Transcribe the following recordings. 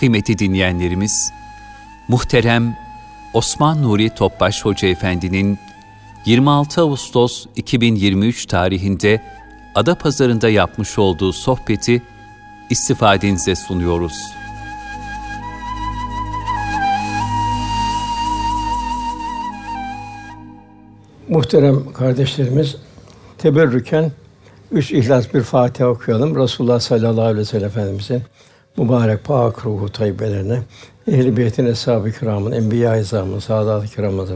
Kıymetli dinleyenlerimiz, muhterem Osman Nuri Topbaş Hoca Efendi'nin 26 Ağustos 2023 tarihinde Adapazarı'nda yapmış olduğu sohbeti istifadenize sunuyoruz. Muhterem kardeşlerimiz, teberrüken üç ihlas bir Fatiha okuyalım. Resulullah sallallahu aleyhi ve sellem Efendimizin mübarek pak ruhu tayyibelerine, ehl-i beytin eshab-ı kiramın, enbiya-i izamın, saadat-ı kiram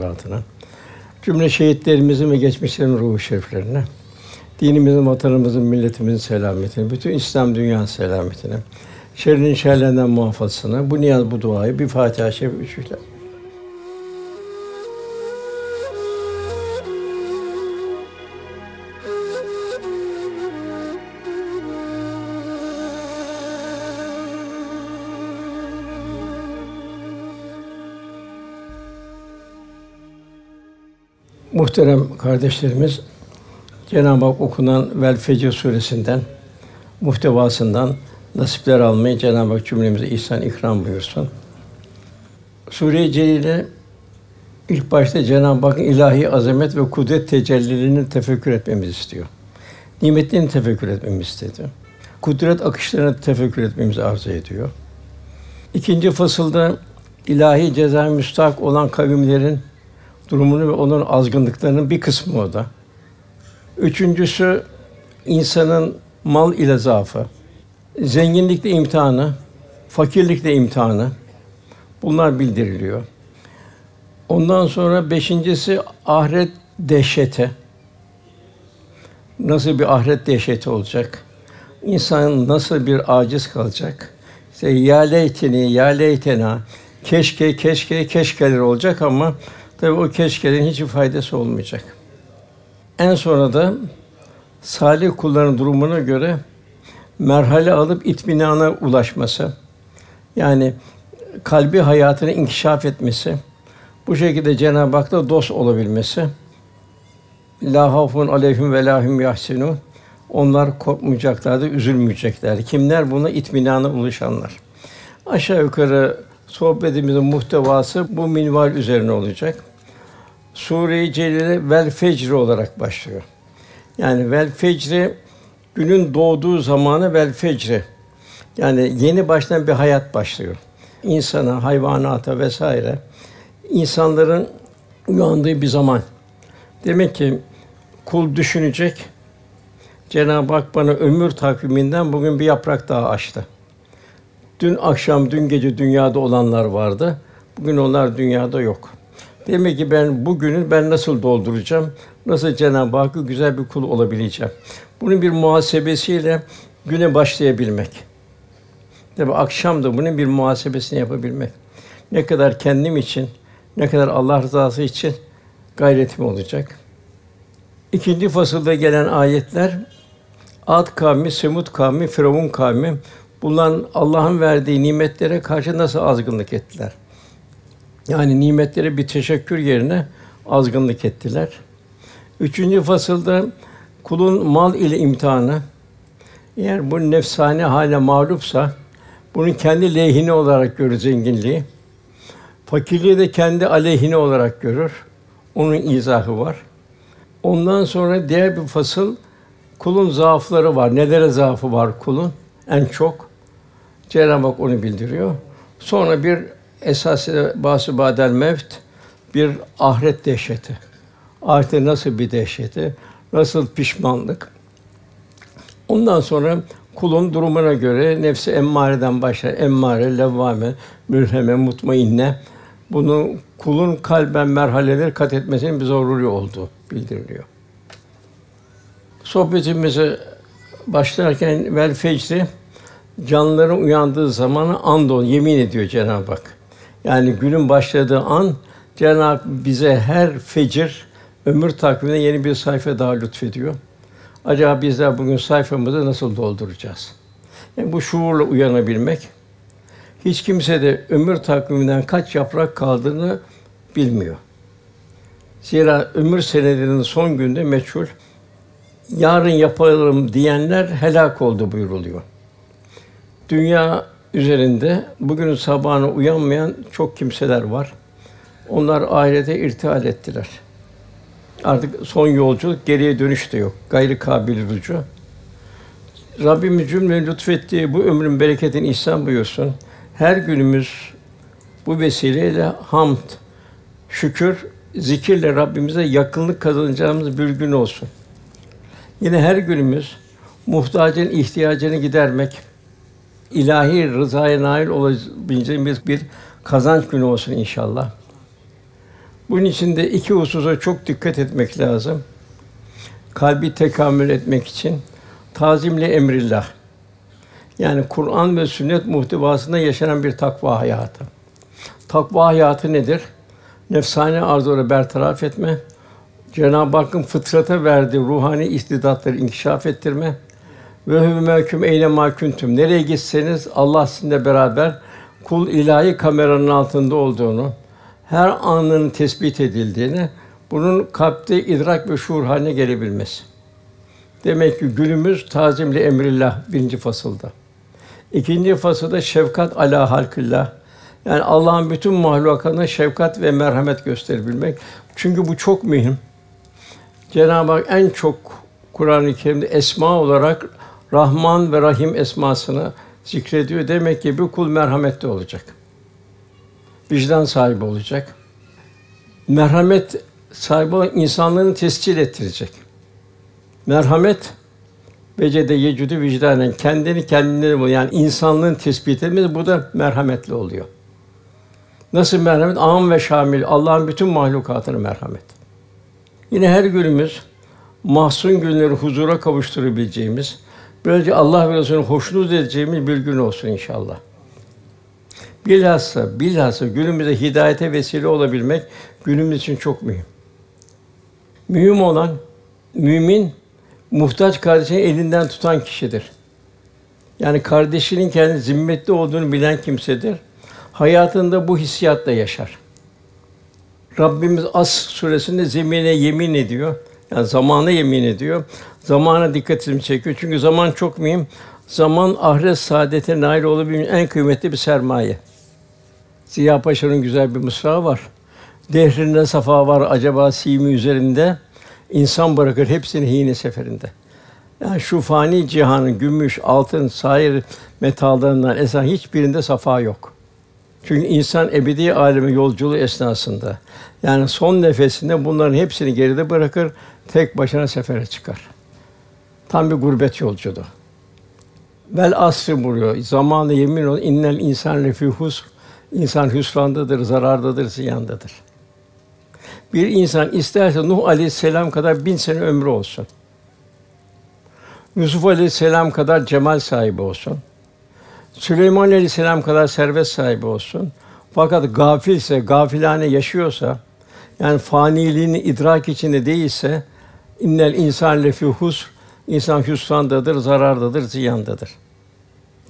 cümle şehitlerimizin ve geçmişlerin ruhu şeriflerine, dinimizin, vatanımızın, milletimizin selametine, bütün İslam dünya selametine, şerrin şerlerinden muhafazasına bu niyaz bu duayı bir Fatiha-i Şerif üçüyle Muhterem kardeşlerimiz, Cenab-ı Hak okunan Vel Fecr suresinden muhtevasından nasipler almayı Cenab-ı Hak cümlemize ihsan ikram buyursun. Sure-i Celile ilk başta Cenab-ı Hakk'ın ilahi azamet ve kudret tecellilerini tefekkür etmemizi istiyor. Nimetlerini tefekkür etmemizi istedi. Kudret akışlarını tefekkür etmemizi arzu ediyor. İkinci fasılda ilahi ceza müstahak olan kavimlerin durumunu ve onun azgınlıklarının bir kısmı o da. Üçüncüsü insanın mal ile zaafı, zenginlikle imtihanı, fakirlikle imtihanı. Bunlar bildiriliyor. Ondan sonra beşincisi ahiret dehşeti. Nasıl bir ahiret dehşeti olacak? İnsan nasıl bir aciz kalacak? İşte ya leyteni, ya leytena, keşke, keşke, keşkeler olacak ama tabii o keşkelerin hiçbir faydası olmayacak. En sonra da salih kulların durumuna göre merhale alıp itminana ulaşması. Yani kalbi hayatını inkişaf etmesi, bu şekilde Cenab-ı Hak'la dost olabilmesi. La hafun aleyhim ve lahum yahsinun. Onlar korkmayacaklardı, üzülmeyecekler. Kimler buna itminana ulaşanlar. Aşağı yukarı sohbetimizin muhtevası bu minval üzerine olacak. Sure-i Celile vel fecr olarak başlıyor. Yani vel fecri günün doğduğu zamanı vel fecri. Yani yeni baştan bir hayat başlıyor. İnsana, hayvanata vesaire insanların uyandığı bir zaman. Demek ki kul düşünecek. Cenab-ı Hak bana ömür takviminden bugün bir yaprak daha açtı. Dün akşam, dün gece dünyada olanlar vardı. Bugün onlar dünyada yok. Demek ki ben bugünü ben nasıl dolduracağım? Nasıl Cenab-ı Hakk'a güzel bir kul olabileceğim? Bunun bir muhasebesiyle güne başlayabilmek. Tabi akşam da bunun bir muhasebesini yapabilmek. Ne kadar kendim için, ne kadar Allah rızası için gayretim olacak. İkinci fasılda gelen ayetler Ad kavmi, Semud kavmi, Firavun kavmi bunların Allah'ın verdiği nimetlere karşı nasıl azgınlık ettiler? Yani nimetlere bir teşekkür yerine azgınlık ettiler. Üçüncü fasılda kulun mal ile imtihanı. Eğer bu nefsane hale mağlupsa bunun kendi lehine olarak görür zenginliği. Fakirliği de kendi aleyhine olarak görür. Onun izahı var. Ondan sonra diğer bir fasıl kulun zaafları var. Nelere zaafı var kulun? En çok Cenab-ı Hak onu bildiriyor. Sonra bir esası bası badel mevt bir ahiret dehşeti. Ahirette nasıl bir dehşeti, nasıl pişmanlık. Ondan sonra kulun durumuna göre nefsi emmareden başlar. Emmare, levvame, mülheme, mutmainne. Bunu kulun kalben merhaleleri kat etmesinin bir zorunlu olduğu bildiriliyor. Sohbetimize başlarken vel fecri canlıların uyandığı zamanı andol yemin ediyor Cenab-ı Hak. Yani günün başladığı an Cenab-ı bize her fecir ömür takvimine yeni bir sayfa daha lütfediyor. Acaba bizler bugün sayfamızı nasıl dolduracağız? Yani bu şuurla uyanabilmek. Hiç kimse de ömür takviminden kaç yaprak kaldığını bilmiyor. Zira ömür senelerinin son günde meçhul. Yarın yapalım diyenler helak oldu buyuruluyor. Dünya üzerinde bugünün sabahına uyanmayan çok kimseler var. Onlar ahirete irtihal ettiler. Artık son yolculuk, geriye dönüş de yok. Gayri kabil rucu. Rabbimiz cümle lütfettiği bu ömrün bereketini ihsan buyursun. Her günümüz bu vesileyle hamd, şükür, zikirle Rabbimize yakınlık kazanacağımız bir gün olsun. Yine her günümüz muhtacın ihtiyacını gidermek, ilahi rızaya nail olabileceğimiz bir kazanç günü olsun inşallah. Bunun için de iki hususa çok dikkat etmek lazım. Kalbi tekamül etmek için tazimli emrillah. Yani Kur'an ve sünnet muhtevasında yaşanan bir takva hayatı. Takva hayatı nedir? Nefsane arzuları bertaraf etme, Cenab-ı Hakk'ın fıtrata verdiği ruhani istidatları inkişaf ettirme ve hümeküm eyle maküntüm. Nereye gitseniz Allah sizinle beraber kul ilahi kameranın altında olduğunu, her anının tespit edildiğini, bunun kalpte idrak ve şuur haline gelebilmesi. Demek ki günümüz tazimli emrillah birinci fasılda. İkinci fasılda şefkat ala halkillah. Yani Allah'ın bütün mahlukatına şefkat ve merhamet gösterebilmek. Çünkü bu çok mühim. Cenab-ı Hak en çok Kur'an-ı Kerim'de esma olarak Rahman ve Rahim esmasını zikrediyor. Demek ki bir kul merhametli olacak. Vicdan sahibi olacak. Merhamet sahibi insanlığını tescil ettirecek. Merhamet Vecede yecüdü vicdanen kendini kendine bu yani insanlığın tespit etmesi bu da merhametli oluyor. Nasıl merhamet? Am ve şamil Allah'ın bütün mahlukatına merhamet. Yine her günümüz mahzun günleri huzura kavuşturabileceğimiz, böylece Allah ve Resulü'nü hoşnut edeceğimiz bir gün olsun inşallah. Bilhassa, bilhassa günümüzde hidayete vesile olabilmek günümüz için çok mühim. Mühim olan mümin muhtaç kardeşini elinden tutan kişidir. Yani kardeşinin kendi zimmetli olduğunu bilen kimsedir. Hayatında bu hissiyatla yaşar. Rabbimiz As suresinde zemine yemin ediyor. Yani zamana yemin ediyor. Zamana dikkatimi çekiyor. Çünkü zaman çok mühim. Zaman ahiret saadete nail olabilmenin en kıymetli bir sermaye. Ziya Paşa'nın güzel bir mısrağı var. Dehrinde safa var acaba simi üzerinde. İnsan bırakır hepsini hine seferinde. Yani şu fani cihanın gümüş, altın, sair metallarından esan hiçbirinde safa yok. Çünkü insan ebedi aleme yolculuğu esnasında yani son nefesinde bunların hepsini geride bırakır, tek başına sefere çıkar. Tam bir gurbet yolculuğu. Vel asr buyuruyor. Zamanı yemin ol innel insan lefi husr. İnsan hüsrandadır, zarardadır, ziyandadır. Bir insan isterse Nuh Aleyhisselam kadar bin sene ömrü olsun. Yusuf Aleyhisselam kadar cemal sahibi olsun. Süleyman Aleyhisselam kadar servet sahibi olsun. Fakat gafilse, gafilane yaşıyorsa, yani faniliğini idrak içinde değilse, innel insan lefi husr, insan hüsrandadır, zarardadır, ziyandadır.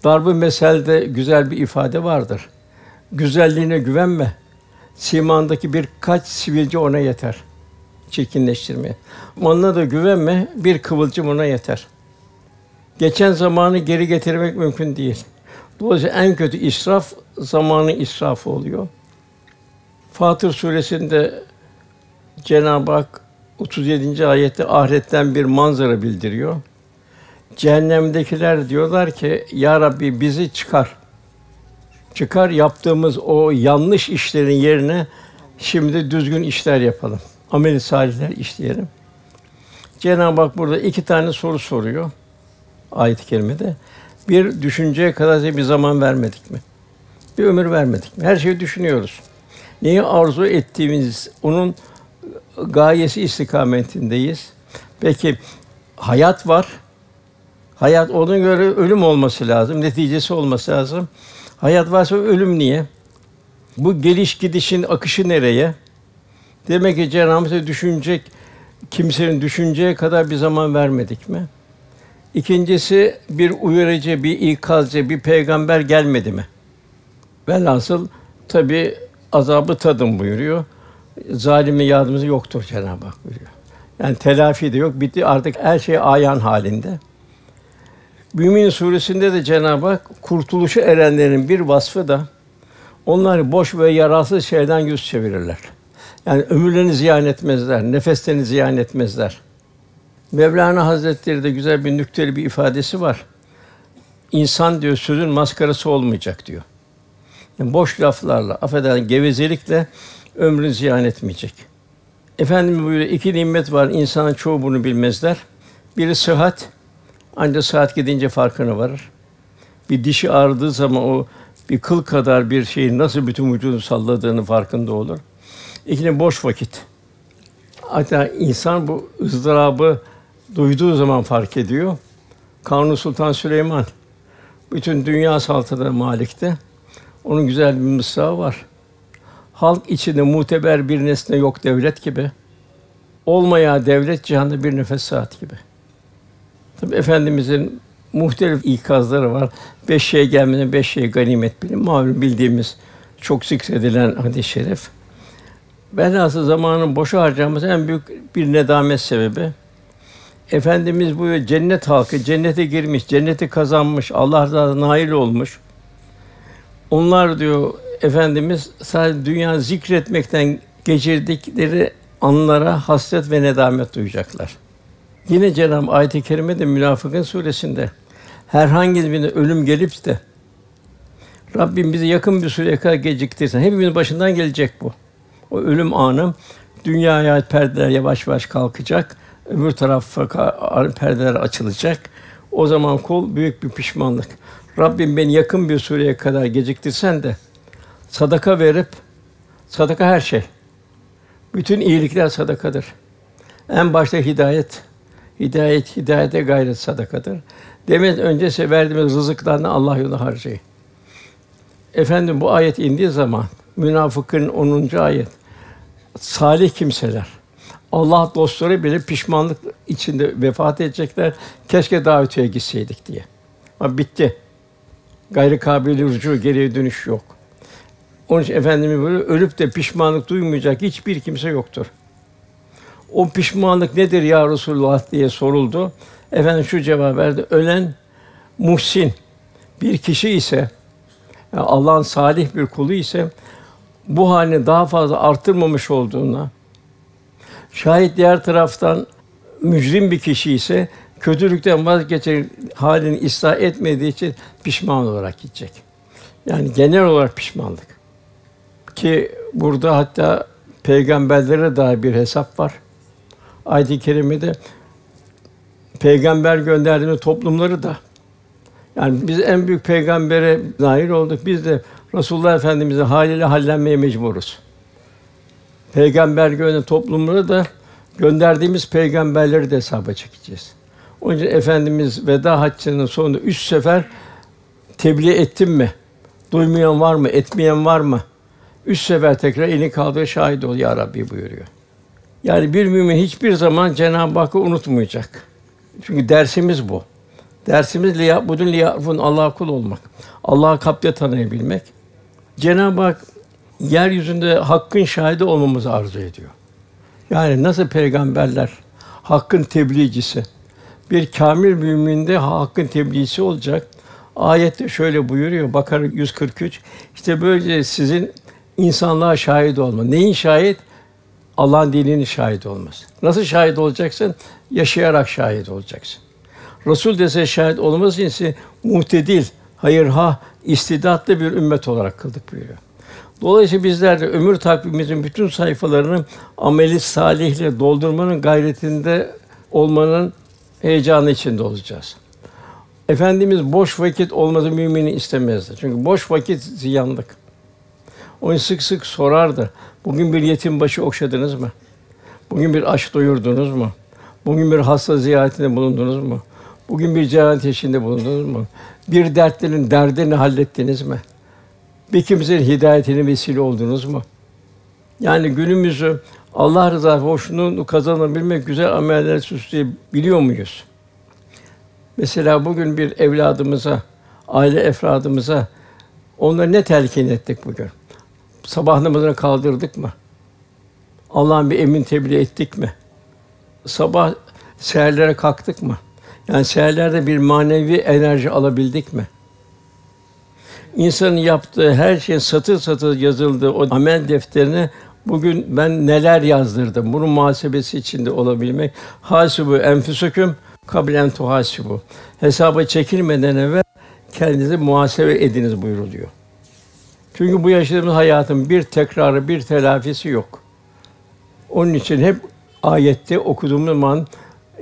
Darb-ı meselde güzel bir ifade vardır. Güzelliğine güvenme. Simandaki birkaç sivilce ona yeter. Çirkinleştirmeye. Onunla da güvenme, bir kıvılcım ona yeter. Geçen zamanı geri getirmek mümkün değil. Dolayısıyla en kötü israf zamanı israfı oluyor. Fatır suresinde Cenab-ı Hak 37. ayette ahiretten bir manzara bildiriyor. Cehennemdekiler diyorlar ki ya Rabbi bizi çıkar. Çıkar yaptığımız o yanlış işlerin yerine şimdi düzgün işler yapalım. Amel salihler işleyelim. Cenab-ı Hak burada iki tane soru soruyor ayet-i kerimede. Bir düşünceye kadar bir zaman vermedik mi? Bir ömür vermedik mi? Her şeyi düşünüyoruz. Neyi arzu ettiğimiz onun gayesi istikametindeyiz. Peki hayat var. Hayat ona göre ölüm olması lazım, neticesi olması lazım. Hayat varsa ölüm niye? Bu geliş gidişin akışı nereye? Demek ki Cenab-ı düşünecek kimsenin düşünceye kadar bir zaman vermedik mi? İkincisi bir uyarıcı, bir ikazcı, bir peygamber gelmedi mi? Velhasıl tabi azabı tadın buyuruyor. Zalimin yardımcısı yoktur Cenab-ı Hak buyuruyor. Yani telafi de yok, bitti artık her şey ayan halinde. Mümin suresinde de Cenab-ı Hak kurtuluşu erenlerin bir vasfı da onlar boş ve yararsız şeyden yüz çevirirler. Yani ömürlerini ziyan etmezler, nefeslerini ziyan etmezler. Mevlana Hazretleri de güzel bir nükteli bir ifadesi var. İnsan diyor sözün maskarası olmayacak diyor. Yani boş laflarla, affedersin gevezelikle ömrünü ziyan etmeyecek. Efendim buyuruyor iki nimet var. İnsanın çoğu bunu bilmezler. Biri sıhhat. Ancak saat gidince farkına varır. Bir dişi ağrıdığı zaman o bir kıl kadar bir şeyin nasıl bütün vücudunu salladığını farkında olur. İkinci boş vakit. Hatta insan bu ızdırabı duyduğu zaman fark ediyor. Kanuni Sultan Süleyman bütün dünya saltanatına malikti. Onun güzel bir mısrağı var. Halk içinde muteber bir nesne yok devlet gibi. Olmaya devlet cihanda bir nefes saat gibi. Tabi Efendimizin muhtelif ikazları var. Beş şey gelmeden beş şey ganimet bilin. Malum bildiğimiz çok zikredilen hadis-i şerif. Velhâsıl zamanın boşa harcaması en büyük bir nedamet sebebi. Efendimiz bu cennet halkı cennete girmiş, cenneti kazanmış, Allah da nail olmuş. Onlar diyor efendimiz sadece dünya zikretmekten geçirdikleri anlara hasret ve nedamet duyacaklar. Yine Cenab-ı Ayet-i Kerime'de Münafıkın suresinde herhangi birine ölüm gelip de Rabbim bizi yakın bir süreye kadar geciktirsin. Hepimizin başından gelecek bu. O ölüm anı dünyaya perdeler yavaş yavaş kalkacak. Öbür tarafa perdeler açılacak. O zaman kul büyük bir pişmanlık. Rabbim beni yakın bir süreye kadar geciktirsen de sadaka verip sadaka her şey. Bütün iyilikler sadakadır. En başta hidayet, hidayet, hidayete gayret sadakadır. Demet öncesi verdiğimiz rızıklarını Allah yolunda harcayın. Efendim bu ayet indiği zaman münafıkın 10. ayet salih kimseler Allah dostları bile pişmanlık içinde vefat edecekler. Keşke daha gitseydik diye. Ama bitti. Gayri kabil rücu, geriye dönüş yok. Onun için Efendimiz böyle ölüp de pişmanlık duymayacak hiçbir kimse yoktur. O pişmanlık nedir ya Resulullah diye soruldu. Efendim şu cevap verdi. Ölen muhsin bir kişi ise yani Allah'ın salih bir kulu ise bu halini daha fazla arttırmamış olduğuna şayet diğer taraftan mücrim bir kişi ise kötülükten vazgeçer halini ıslah etmediği için pişman olarak gidecek. Yani genel olarak pişmanlık. Ki burada hatta peygamberlere dair bir hesap var. Ayet-i kerimede peygamber gönderdiğimiz toplumları da yani biz en büyük peygambere nail olduk. Biz de Resulullah Efendimiz'in haliyle hallenmeye mecburuz. Peygamber gönderen toplumları da gönderdiğimiz peygamberleri de hesaba çekeceğiz. Onun için Efendimiz veda haccının sonunda üç sefer tebliğ ettim mi? Duymayan var mı? Etmeyen var mı? Üç sefer tekrar elini kaldır şahit ol ya Rabbi buyuruyor. Yani bir mümin hiçbir zaman Cenab-ı Hakk'ı unutmayacak. Çünkü dersimiz bu. Dersimiz liya budun liyafun Allah'a kul olmak. Allah'ı kalpte tanıyabilmek. Cenab-ı Hak yeryüzünde hakkın şahidi olmamızı arzu ediyor. Yani nasıl peygamberler hakkın tebliğcisi, bir kamil müminde hakkın tebliğcisi olacak. Ayette şöyle buyuruyor Bakara 143. İşte böyle sizin insanlığa şahit olma. Neyin şahit? Allah'ın dininin şahit olması. Nasıl şahit olacaksın? Yaşayarak şahit olacaksın. Resul dese şahit olması için muhtedil, hayırha, istidatlı bir ümmet olarak kıldık buyuruyor. Dolayısıyla bizler de ömür takvimimizin bütün sayfalarını ameli salihle doldurmanın gayretinde olmanın heyecanı içinde olacağız. Efendimiz boş vakit olması mümini istemezdi. Çünkü boş vakit ziyanlık. Onu sık sık sorardı. Bugün bir yetim başı okşadınız mı? Bugün bir aç doyurdunuz mu? Bugün bir hasta ziyaretinde bulundunuz mu? Bugün bir cehalet eşinde bulundunuz mu? Bir dertlerin derdini hallettiniz mi? Bir kimsenin hidayetine vesile oldunuz mu? Yani günümüzü Allah rızası hoşnutluğunu kazanabilmek güzel ameller süsleyebiliyor muyuz? Mesela bugün bir evladımıza, aile efradımıza onları ne telkin ettik bugün? Sabah namazını kaldırdık mı? Allah'ın bir emin tebliğ ettik mi? Sabah seherlere kalktık mı? Yani seherlerde bir manevi enerji alabildik mi? İnsanın yaptığı her şeyin satır satır yazıldığı o amel defterine bugün ben neler yazdırdım. Bunun muhasebesi içinde olabilmek. Hasibu enfusukum kablen tuhasibu. Hesaba çekilmeden evvel kendinizi muhasebe ediniz buyuruluyor. Çünkü bu yaşadığımız hayatın bir tekrarı, bir telafisi yok. Onun için hep ayette okuduğumuz zaman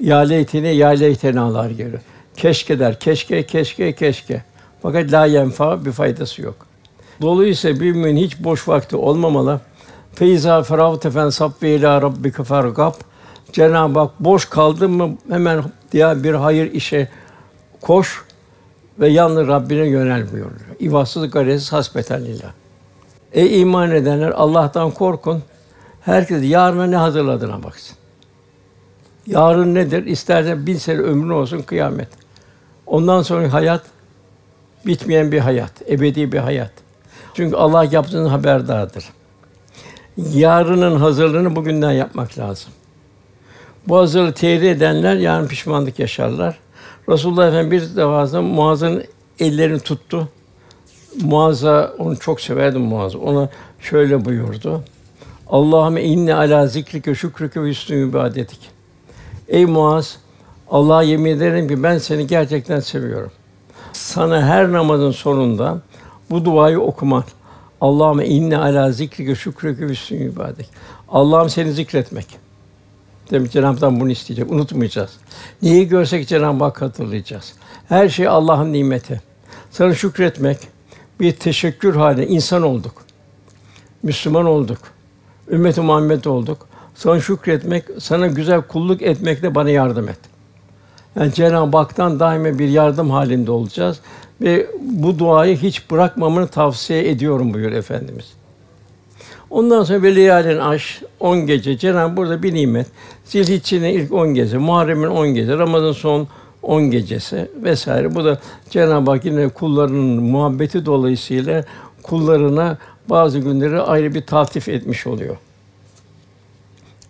ya leytine ya leytenalar geliyor. Keşke der, keşke, keşke, keşke. Fakat la yenfa bir faydası yok. Dolayısıyla bir mümin hiç boş vakti olmamalı. Feyza feravte fen sab ve ila rabbike fergab. Cenab-ı Hak boş kaldın mı hemen diğer bir hayır işe koş ve yalnız Rabbine yönel buyuruyor. İvasız garesiz hasbeten lillah. Ey iman edenler Allah'tan korkun. Herkes yarına ne hazırladığına baksın. Yarın nedir? İstersen bin sene ömrün olsun kıyamet. Ondan sonra hayat bitmeyen bir hayat, ebedi bir hayat. Çünkü Allah yaptığının haberdardır. Yarının hazırlığını bugünden yapmak lazım. Bu hazırlığı tehir edenler yarın pişmanlık yaşarlar. Resulullah Efendimiz bir defasında Muaz'ın ellerini tuttu. Muaz'a onu çok severdim Muaz. Ona şöyle buyurdu. Allahümme inne ala zikrike şükrike ve hüsnü ibadetik. Ey Muaz, Allah'a yemin ederim ki ben seni gerçekten seviyorum. Sana her namazın sonunda bu duayı okuman. Allahümme inne ala zikrike şükrike ve hüsnü ibadetik. Allah'ım seni zikretmek. Demek Cenab-ı bunu isteyecek. Unutmayacağız. Neyi görsek Cenab-ı Hak hatırlayacağız. Her şey Allah'ın nimeti. Sana şükretmek, bir teşekkür haline insan olduk. Müslüman olduk. Ümmet-i Muhammed olduk. Sana şükretmek, sana güzel kulluk etmekle bana yardım et. Yani Cenab-ı Hak'tan daima bir yardım halinde olacağız ve bu duayı hiç bırakmamanı tavsiye ediyorum buyur efendimiz. Ondan sonra veliyalin aş 10 gece Cenab-ı burada bir nimet. Zilhicce'nin ilk 10 gece, Muharrem'in 10 gece, Ramazan son 10 gecesi vesaire. Bu da Cenab-ı Hak yine kullarının muhabbeti dolayısıyla kullarına bazı günleri ayrı bir tatif etmiş oluyor.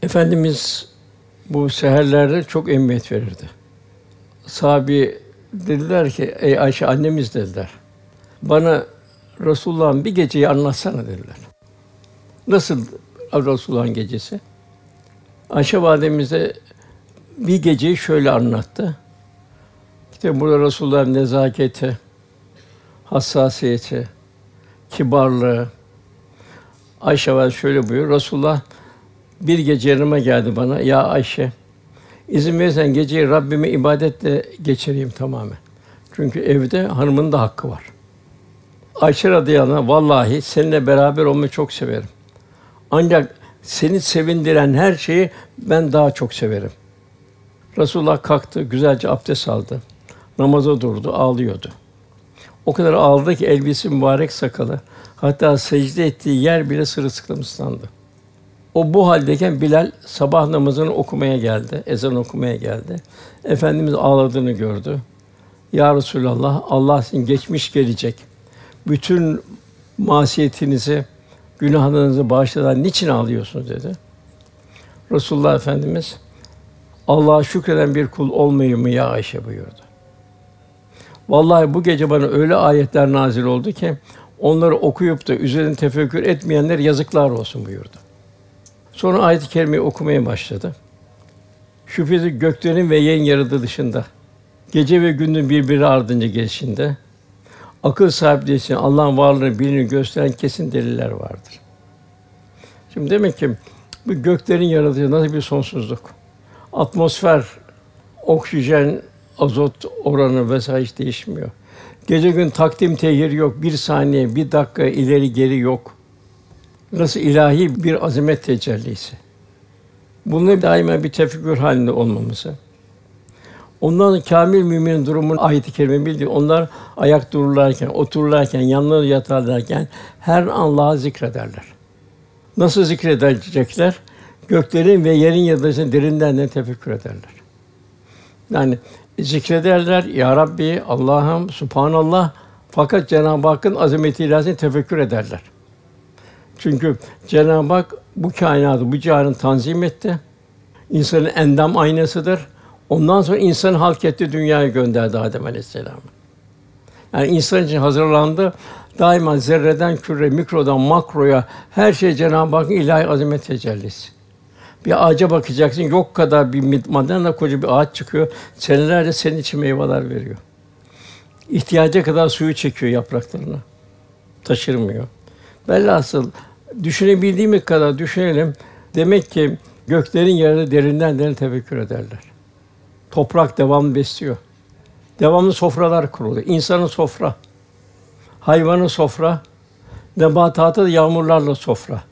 Efendimiz bu seherlerde çok emniyet verirdi. Sahabi dediler ki, ey Ayşe annemiz dediler. Bana Resulullah'ın bir geceyi anlatsana dediler. Nasıl Resulullah'ın gecesi? Ayşe validemize bir geceyi şöyle anlattı. İşte burada Resulullah'ın nezaketi, hassasiyeti, kibarlığı. Ayşe valide şöyle buyuruyor. Resulullah bir gece yanıma geldi bana. Ya Ayşe, izin verirsen geceyi Rabbime ibadetle geçireyim tamamen. Çünkü evde hanımın da hakkı var. Ayşe radıyallahu anh, vallahi seninle beraber olmayı çok severim. Ancak seni sevindiren her şeyi ben daha çok severim. Resulullah kalktı, güzelce abdest aldı. Namaza durdu, ağlıyordu. O kadar ağladı ki elbise mübarek sakalı, hatta secde ettiği yer bile sırılsıklam ıslandı. O bu haldeyken Bilal sabah namazını okumaya geldi, ezan okumaya geldi. Efendimiz ağladığını gördü. Ya Resulallah, Allah sizin geçmiş gelecek. Bütün masiyetinizi, günahlarınızı bağışladan niçin ağlıyorsunuz dedi. Resulullah Efendimiz Allah'a şükreden bir kul olmayayım mı ya Ayşe buyurdu. Vallahi bu gece bana öyle ayetler nazil oldu ki onları okuyup da üzerine tefekkür etmeyenler yazıklar olsun buyurdu. Sonra ayet-i kerimeyi okumaya başladı. Şüphesiz göklerin ve yerin yaradı dışında, gece ve gündüz birbiri ardınca gelişinde, akıl sahipleri için Allah'ın varlığını bilini gösteren kesin deliller vardır. Şimdi demek ki bu göklerin yaratılışı nasıl bir sonsuzluk. Atmosfer, oksijen, azot oranı vesaire hiç değişmiyor. Gece gün takdim tehir yok. Bir saniye, bir dakika ileri geri yok. Nasıl ilahi bir azamet tecellisi. Bunun daima bir tefekkür halinde olmamızı. Ondan kamil müminin durumun ayet-i kerime bildiği onlar ayak dururlarken, otururlarken, yanları yatarlarken her an Allah'ı zikrederler. Nasıl zikredecekler? Göklerin ve yerin yadısını derinden de tefekkür ederler. Yani zikrederler ya Rabbi, Allah'ım, Subhanallah fakat Cenab-ı Hakk'ın azameti ilahisini tefekkür ederler. Çünkü Cenab-ı Hak bu kainatı, bu cihanı tanzim etti. İnsanın endam aynasıdır. Ondan sonra insan halk etti, dünyaya gönderdi Adem Aleyhisselam'ı. Yani insan için hazırlandı. Daima zerreden küre, mikrodan makroya her şey Cenab-ı Hakk'ın ilahi azamet tecellisi. Bir ağaca bakacaksın, yok kadar bir madalya koca bir ağaç çıkıyor. Senelerce senin için meyveler veriyor. İhtiyaca kadar suyu çekiyor yapraklarına. Taşırmıyor. Velhasıl düşünebildiğimiz kadar düşünelim. Demek ki göklerin yerine derinden derin tefekkür ederler. Toprak devamlı besliyor. Devamlı sofralar kuruluyor. İnsanın sofra, hayvanın sofra, nebatatı da yağmurlarla sofra.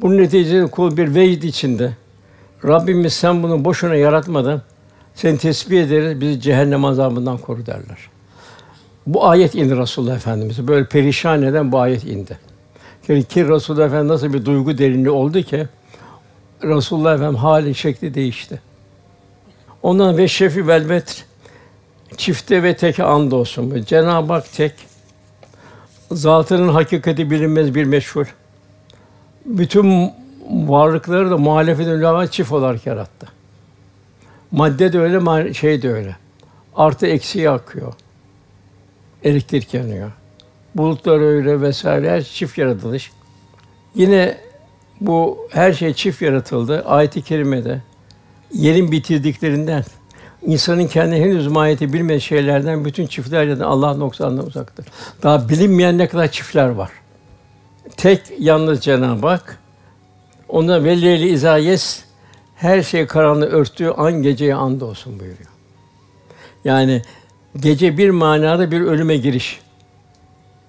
Bunun neticesinde kul bir vecd içinde. Rabbimiz sen bunu boşuna yaratmadın. Seni tesbih ederiz, bizi cehennem azabından koru derler. Bu ayet indi Resulullah Efendimiz'e. Böyle perişan eden bu ayet indi. Yani ki Resulullah Efendimiz nasıl bir duygu derinliği oldu ki Resulullah Efendimiz hali şekli değişti. Ondan ve şefi velvet çifte ve teke and olsun. Cenab-ı Hak tek. Zatının hakikati bilinmez bir meşhur. Bütün varlıkları da muhalefet ulema çift olarak yarattı. Madde de öyle, şey de öyle. Artı eksiği akıyor. Elektrik yanıyor. Bulutlar öyle vesaire her çift yaratılış. Yine bu her şey çift yaratıldı. Ayet-i kerimede yerin bitirdiklerinden insanın kendi henüz mahiyeti bilmediği şeylerden bütün çiftlerden Allah noksanından uzaktır. Daha bilinmeyen ne kadar çiftler var. Tek yalnız Cenab-ı Hak ona velleyli izayes her şey karanlığı örttüğü an geceye and olsun buyuruyor. Yani gece bir manada bir ölüme giriş.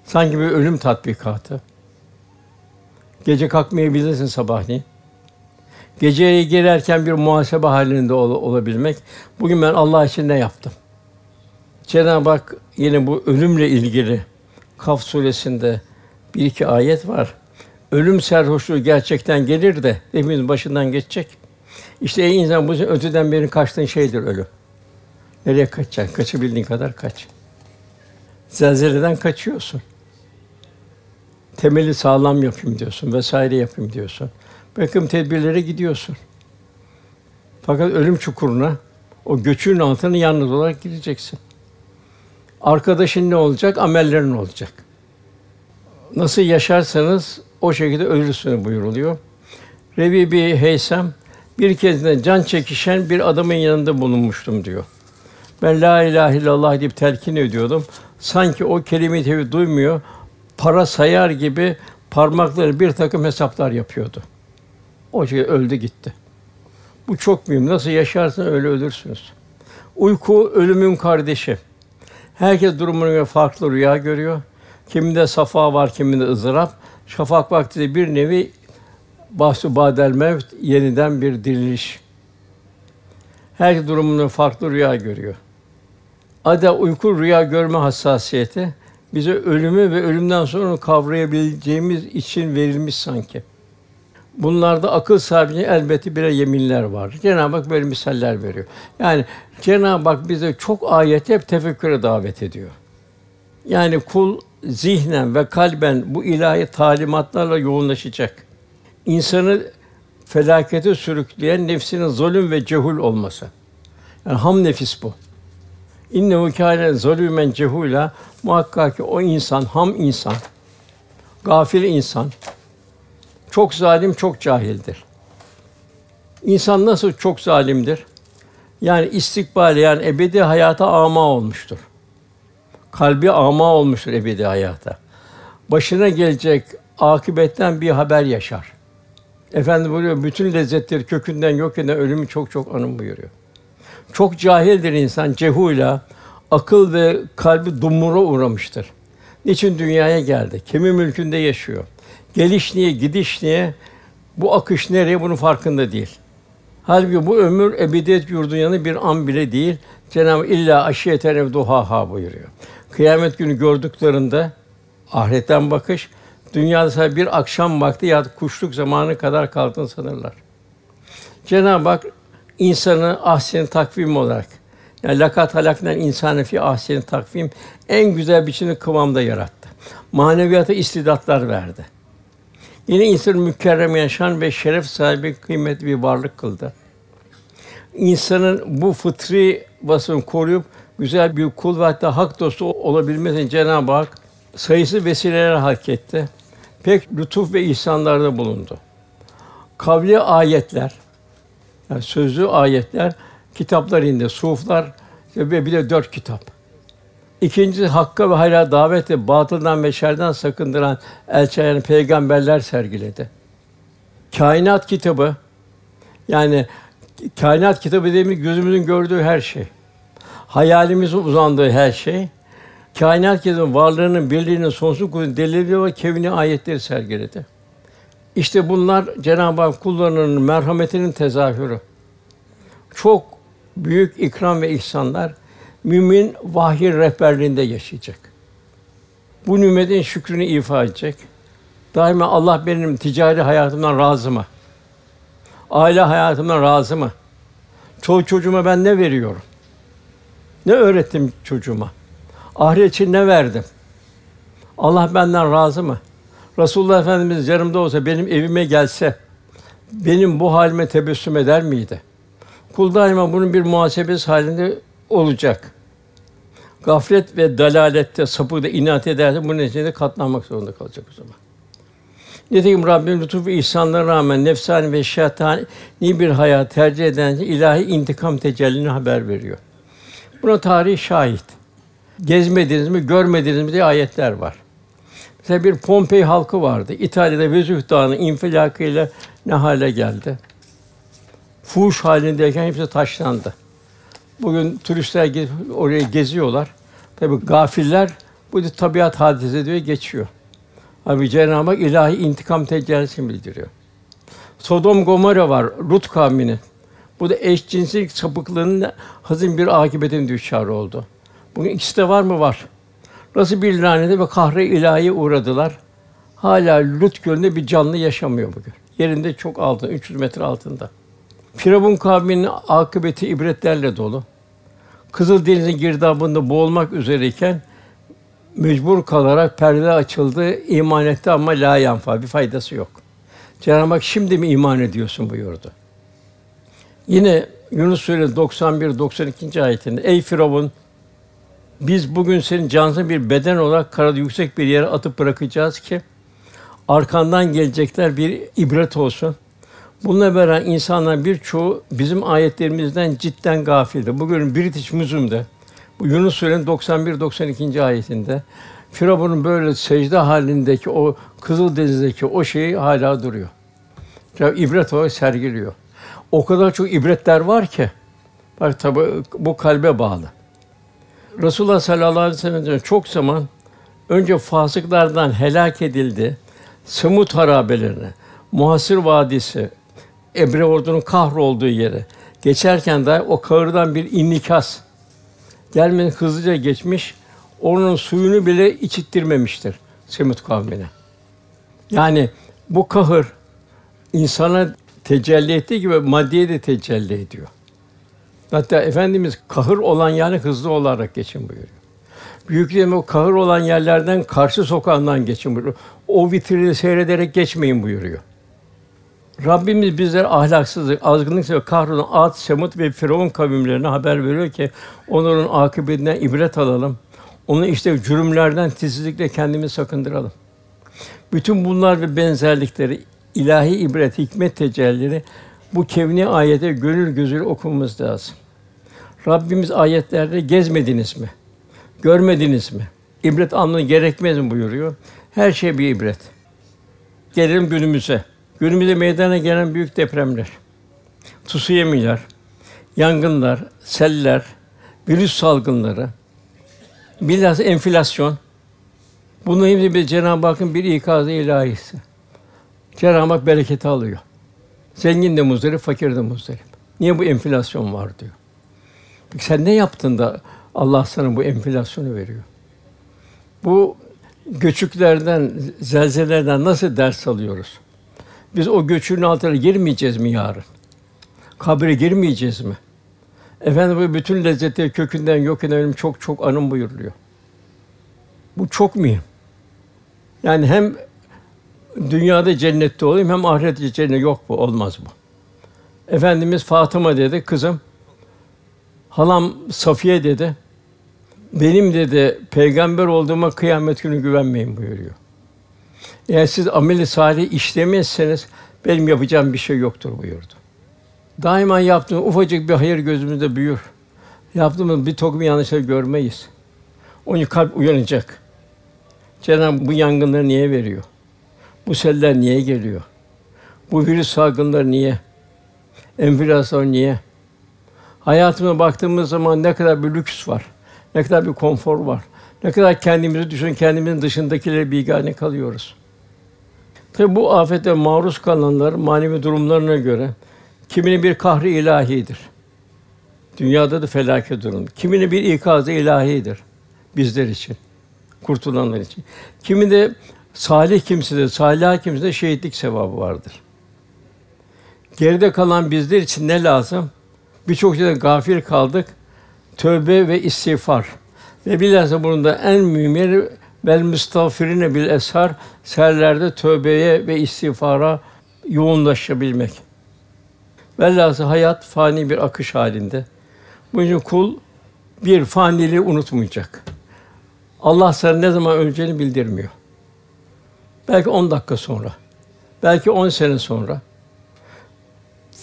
Sanki bir ölüm tatbikatı. Gece kalkmayabilirsin sabahleyin. Geceye girerken bir muhasebe halinde ol, olabilmek. Bugün ben Allah için ne yaptım? Cenab-ı Hak yine bu ölümle ilgili Kaf suresinde bir iki ayet var. Ölüm serhoşluğu gerçekten gelir de hepimizin başından geçecek. İşte ey insan bu öteden beri kaçtığın şeydir ölüm. Nereye kaçacaksın? Kaçabildiğin kadar kaç. Zelzeleden kaçıyorsun. Temeli sağlam yapayım diyorsun vesaire yapayım diyorsun. Bakım tedbirlere gidiyorsun. Fakat ölüm çukuruna o göçün altına yalnız olarak gideceksin. Arkadaşın ne olacak? Amellerin olacak. Nasıl yaşarsanız o şekilde ölürsünüz buyuruluyor. Rebi bir Heysem bir kez de can çekişen bir adamın yanında bulunmuştum diyor. Ben la ilahe illallah deyip telkin ediyordum. Sanki o kelime-i duymuyor. Para sayar gibi parmakları bir takım hesaplar yapıyordu. O şey öldü gitti. Bu çok mühim. Nasıl yaşarsın öyle ölürsünüz. Uyku ölümün kardeşi. Herkes durumuna göre farklı rüya görüyor. Kiminde safa var, kiminde ızdırap. Şafak vakti de bir nevi bahsu badel mevt yeniden bir diriliş. Her durumunda farklı rüya görüyor. Ada uyku rüya görme hassasiyeti bize ölümü ve ölümden sonra kavrayabileceğimiz için verilmiş sanki. Bunlarda akıl sahibine elbette birer yeminler var. Cenab-ı Hak böyle misaller veriyor. Yani Cenab-ı Hak bize çok ayet hep tefekküre davet ediyor. Yani kul zihnen ve kalben bu ilahi talimatlarla yoğunlaşacak. İnsanı felakete sürükleyen nefsinin zulüm ve cehul olması. Yani ham nefis bu. İnnehu kâne zalûmen cehûlâ muhakkak ki o insan ham insan, gafil insan, çok zalim, çok cahildir. İnsan nasıl çok zalimdir? Yani istikbal yani ebedi hayata ama olmuştur. Kalbi ama olmuştur ebedi hayata. Başına gelecek akıbetten bir haber yaşar. Efendim buyuruyor, bütün lezzetleri kökünden yok eden ölümü çok çok anım buyuruyor. Çok cahildir insan, cehula, akıl ve kalbi dumura uğramıştır. Niçin dünyaya geldi? Kimin mülkünde yaşıyor? Geliş niye, gidiş niye? Bu akış nereye? Bunun farkında değil. Halbuki bu ömür ebediyet yurdun yanı bir an bile değil. Cenab-ı illa aşiyeten ev duhaha buyuruyor. Kıyamet günü gördüklerinde ahiretten bakış, dünyada sadece bir akşam vakti ya kuşluk zamanı kadar kaldığını sanırlar. Cenab-ı Hak insanı ahsen takvim olarak yani lakat halaknen insanı fi ahsen takvim en güzel biçimde kıvamda yarattı. Maneviyata istidatlar verdi. Yine insanı mükerrem yaşan ve şeref sahibi kıymetli bir varlık kıldı. insanın bu fıtri vasfını koruyup güzel bir kul ve hatta hak dostu olabilmesini Cenab-ı Hak sayısı vesileler hak etti. Pek lütuf ve ihsanlarda bulundu. Kavli ayetler, yani sözlü ayetler, kitaplar indi, suflar ve bir de dört kitap. İkincisi hakka ve hayra davet ve batıldan ve şerden sakındıran elçilerin peygamberler sergiledi. Kainat kitabı yani kainat kitabı dediğimiz gözümüzün gördüğü her şey. Hayalimizin uzandığı her şey. Kainat kitabının varlığının, birliğinin, sonsuz kudretinin delili ve kevni ayetleri sergiledi. İşte bunlar Cenab-ı Hak kullarının merhametinin tezahürü. Çok büyük ikram ve ihsanlar mümin vahiy rehberliğinde yaşayacak. Bu nimetin şükrünü ifa edecek. Daima Allah benim ticari hayatımdan razı mı? Aile hayatımdan razı mı? Çoluk çocuğuma ben ne veriyorum? Ne öğrettim çocuğuma? Ahiret için ne verdim? Allah benden razı mı? Resulullah Efendimiz yanımda olsa, benim evime gelse, benim bu halime tebessüm eder miydi? Kul daima bunun bir muhasebesi halinde olacak. Gaflet ve dalalette, sapıkta inat ederse bu neticede katlanmak zorunda kalacak o zaman. Nitekim Rabbim lütuf ve ihsanlarına rağmen nefsani ve şeytani bir hayat tercih eden ilahi intikam tecellini haber veriyor. Buna tarih şahit. Gezmediniz mi, görmediniz mi diye ayetler var. Mesela bir Pompei halkı vardı. İtalya'da Vezüv Dağı'nın infilakıyla ne hale geldi? Fuhuş halindeyken hepsi taşlandı. Bugün turistler oraya geziyorlar. Tabi gafiller bu da tabiat hadise diye geçiyor. Abi Cenab-ı Hak ilahi intikam tecellisini bildiriyor. Sodom Gomorra var Lut kavminin. Bu da eşcinsellik sapıklığının hazin bir akıbetin düşarı oldu. Bugün ikisi de var mı? Var. Nasıl bir lanete ve kahre ilahi uğradılar. Hala Lut gölünde bir canlı yaşamıyor bugün. Yerinde çok altında, 300 metre altında. Firavun kavminin akıbeti ibretlerle dolu. Kızıl Deniz'in girdabında boğulmak üzereyken mecbur kalarak perde açıldı, iman etti ama la yanfa, bir faydası yok. Cenab-ı Hak şimdi mi iman ediyorsun buyurdu. Yine Yunus Suresi 91 92. ayetinde ey Firavun biz bugün senin cansız bir beden olarak karada yüksek bir yere atıp bırakacağız ki arkandan gelecekler bir ibret olsun. Bununla beraber insanlar birçoğu bizim ayetlerimizden cidden gafildi. Bugün British Museum'da bu Yunus Suresi'nin 91 92. ayetinde Firavun'un böyle secde halindeki o Kızıl Deniz'deki o şeyi hala duruyor. Ya ibret olarak sergiliyor. O kadar çok ibretler var ki bak tabi bu kalbe bağlı. Resulullah sallallahu aleyhi ve sellem çok zaman önce fasıklardan helak edildi. Semut harabelerine, Muhasir Vadisi, Ebre ordunun kahrolduğu yere geçerken de o kahırdan bir inikas gelmenin hızlıca geçmiş, onun suyunu bile içittirmemiştir Semut kavmine. Yani bu kahır insana tecelli ettiği gibi maddiye de tecelli ediyor. Hatta Efendimiz kahır olan yani hızlı olarak geçin buyuruyor. Büyüklerim o kahır olan yerlerden karşı sokağından geçin buyuruyor. O vitrini seyrederek geçmeyin buyuruyor. Rabbimiz bizler ahlaksızlık, azgınlık ve kahrolun Ad, Semut ve Firavun kavimlerine haber veriyor ki onların akıbetinden ibret alalım. Onu işte cürümlerden titizlikle kendimizi sakındıralım. Bütün bunlar ve benzerlikleri ilahi ibret, hikmet tecellileri bu kevni ayete gönül gözüyle okumamız lazım. Rabbimiz ayetlerde gezmediniz mi? Görmediniz mi? İbret almanı gerekmez mi buyuruyor. Her şey bir ibret. Gelelim günümüze. Günümüzde meydana gelen büyük depremler, tsunami'ler, yangınlar, seller, virüs salgınları, bilhassa enflasyon, bunun hepsi bir Cenab-ı Hakk'ın bir ikazı ilahisi. Cenab-ı Hak bereketi alıyor. Zengin de muzdarip, fakir de muzdarip. Niye bu enflasyon var diyor. Peki sen ne yaptın da Allah sana bu enflasyonu veriyor? Bu göçüklerden, zelzelerden nasıl ders alıyoruz? Biz o göçün altına girmeyeceğiz mi yarın? Kabre girmeyeceğiz mi? Efendim bu bütün lezzetleri kökünden yok edelim çok çok anım buyuruluyor. Bu çok mühim. Yani hem dünyada cennette olayım hem ahirette cennet yok bu olmaz bu. Efendimiz Fatıma dedi kızım Halam Safiye dedi. Benim dedi peygamber olduğuma kıyamet günü güvenmeyin buyuruyor. Eğer siz ameli salih işlemezseniz benim yapacağım bir şey yoktur buyurdu. Daima yaptığım ufacık bir hayır gözümüzde büyür. Yaptığımız bir tokum yanlışları görmeyiz. Onun kalp uyanacak. Cenab-ı bu yangınları niye veriyor? Bu seller niye geliyor? Bu virüs salgınları niye? Enflasyon niye? Hayatıma baktığımız zaman ne kadar bir lüks var, ne kadar bir konfor var, ne kadar kendimizi düşün, kendimizin dışındakileri bigane kalıyoruz. Tabi bu afete maruz kalanlar manevi durumlarına göre kiminin bir kahri ilahidir. Dünyada da felaket durum. Kiminin bir ikazı ilahidir bizler için, kurtulanlar için. Kimi de salih kimsede, salih kimsede şehitlik sevabı vardır. Geride kalan bizler için ne lazım? Birçok şeyden gafil kaldık. Tövbe ve istiğfar. Ve bilhassa bunun en mühimi vel müstağfirine bil eshar serlerde tövbeye ve istiğfara yoğunlaşabilmek. Velhâsıl hayat fani bir akış halinde. Bu yüzden kul bir faniliği unutmayacak. Allah sana ne zaman öleceğini bildirmiyor. Belki on dakika sonra, belki on sene sonra.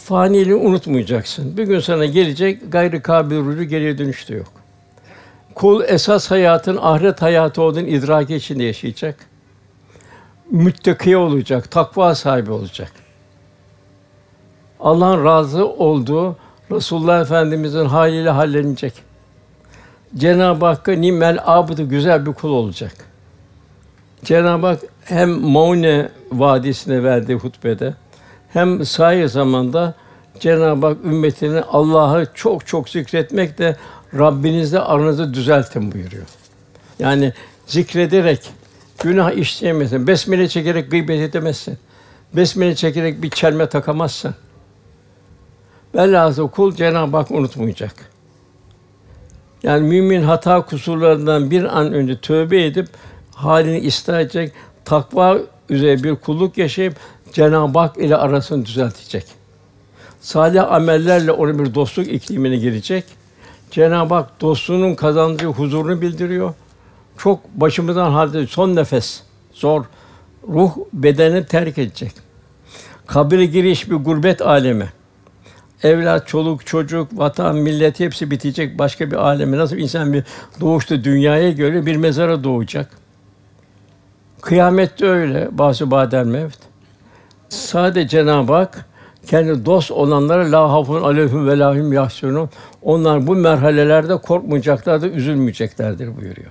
Faniliği unutmayacaksın. Bir gün sana gelecek, gayrı kabil rücü geriye dönüş de yok. Kul esas hayatın ahiret hayatı olduğunu idrak içinde yaşayacak. Müttaki olacak, takva sahibi olacak. Allah'ın razı olduğu Resulullah Efendimizin haliyle hallenecek. Cenab-ı Hakk'a nimel abıdı güzel bir kul olacak. Cenab-ı Hak hem Maune vadisine verdiği hutbede hem sahi zamanda Cenab-ı Hak ümmetine Allah'ı çok çok zikretmek de Rabbinizle aranızı düzeltin buyuruyor. Yani zikrederek günah işleyemezsin. Besmele çekerek gıybet edemezsin. Besmele çekerek bir çelme takamazsın. Velhâsıl kul Cenab-ı Hak unutmayacak. Yani mümin hata kusurlarından bir an önce tövbe edip halini isteyecek, takva üzere bir kulluk yaşayıp Cenab-ı Hak ile arasını düzeltecek. Salih amellerle onu bir dostluk iklimine girecek. Cenab-ı Hak dostluğunun kazandığı huzurunu bildiriyor. Çok başımızdan halde son nefes zor. Ruh bedeni terk edecek. Kabire giriş bir gurbet alemi. Evlat, çoluk, çocuk, vatan, millet hepsi bitecek. Başka bir aleme nasıl insan bir doğuşta dünyaya göre bir mezara doğacak. Kıyamette öyle. Bazı badel mevt. Sadece Cenab-ı Hak kendi dost olanlara la hafun aleyhim ve lahum yahsunun. Onlar bu merhalelerde korkmayacaklardır, üzülmeyeceklerdir buyuruyor.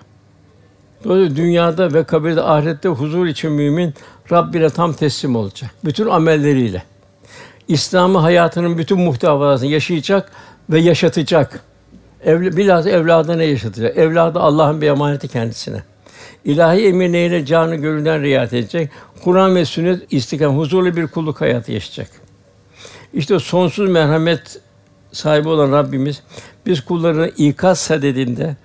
Dolayısıyla dünyada ve kabirde ahirette huzur için mümin Rabbine tam teslim olacak. Bütün amelleriyle. İslam'ı hayatının bütün muhtevasını yaşayacak ve yaşatacak. Evl bilhassa evladına yaşatacak. Evladı Allah'ın bir emaneti kendisine. İlahi emir neyle canı gönülden riayet edecek. Kur'an ve sünnet istikam huzurlu bir kulluk hayatı yaşayacak. İşte sonsuz merhamet sahibi olan Rabbimiz biz kullarını ikaz sadedinde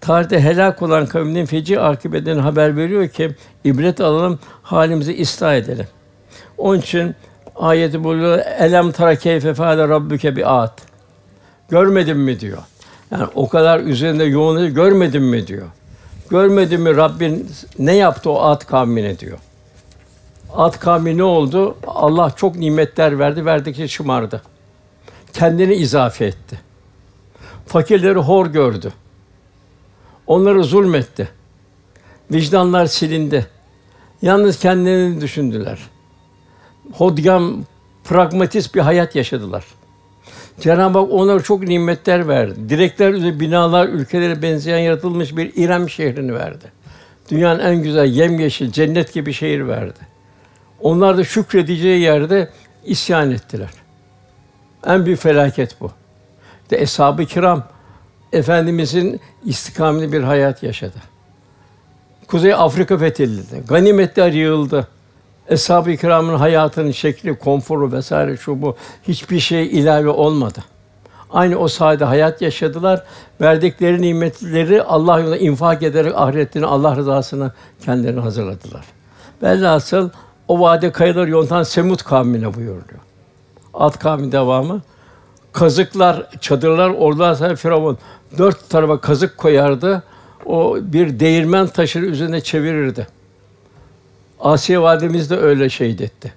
tarihte helak olan kavminin feci akıbetinden haber veriyor ki ibret alalım, halimizi ıslah edelim. Onun için ayeti buluyor. Elem tara keyfe feale rabbuke bi at. Görmedin mi diyor. Yani o kadar üzerinde yoğun görmedin mi diyor. Görmedin mi Rabbin ne yaptı o at kavmine diyor. At kavmi ne oldu? Allah çok nimetler verdi, verdikçe şımardı. Kendini izafe etti. Fakirleri hor gördü. Onları zulmetti. Vicdanlar silindi. Yalnız kendilerini düşündüler. Hodgam, pragmatist bir hayat yaşadılar. Cenab-ı Hak onlara çok nimetler verdi. Direkler üzerinde binalar, ülkelere benzeyen yaratılmış bir İrem şehrini verdi. Dünyanın en güzel yemyeşil cennet gibi şehir verdi. Onlar da şükredeceği yerde isyan ettiler. En büyük felaket bu. İşte eshab-ı kiram efendimizin istikametli bir hayat yaşadı. Kuzey Afrika fethedildi. Ganimetler yığıldı. Eshab-ı kiramın hayatının şekli, konforu vesaire şu bu hiçbir şey ilave olmadı. Aynı o sayede hayat yaşadılar. Verdikleri nimetleri Allah yolunda infak ederek ahiretlerini Allah rızasına kendilerini hazırladılar. Velhasıl o vade kayalar yontan Semut kavmine buyuruluyor. Alt kavmi devamı. kazıklar, çadırlar orada sonra Firavun dört tarafa kazık koyardı. O bir değirmen taşını üzerine çevirirdi. Asiye validemiz de öyle şehit etti.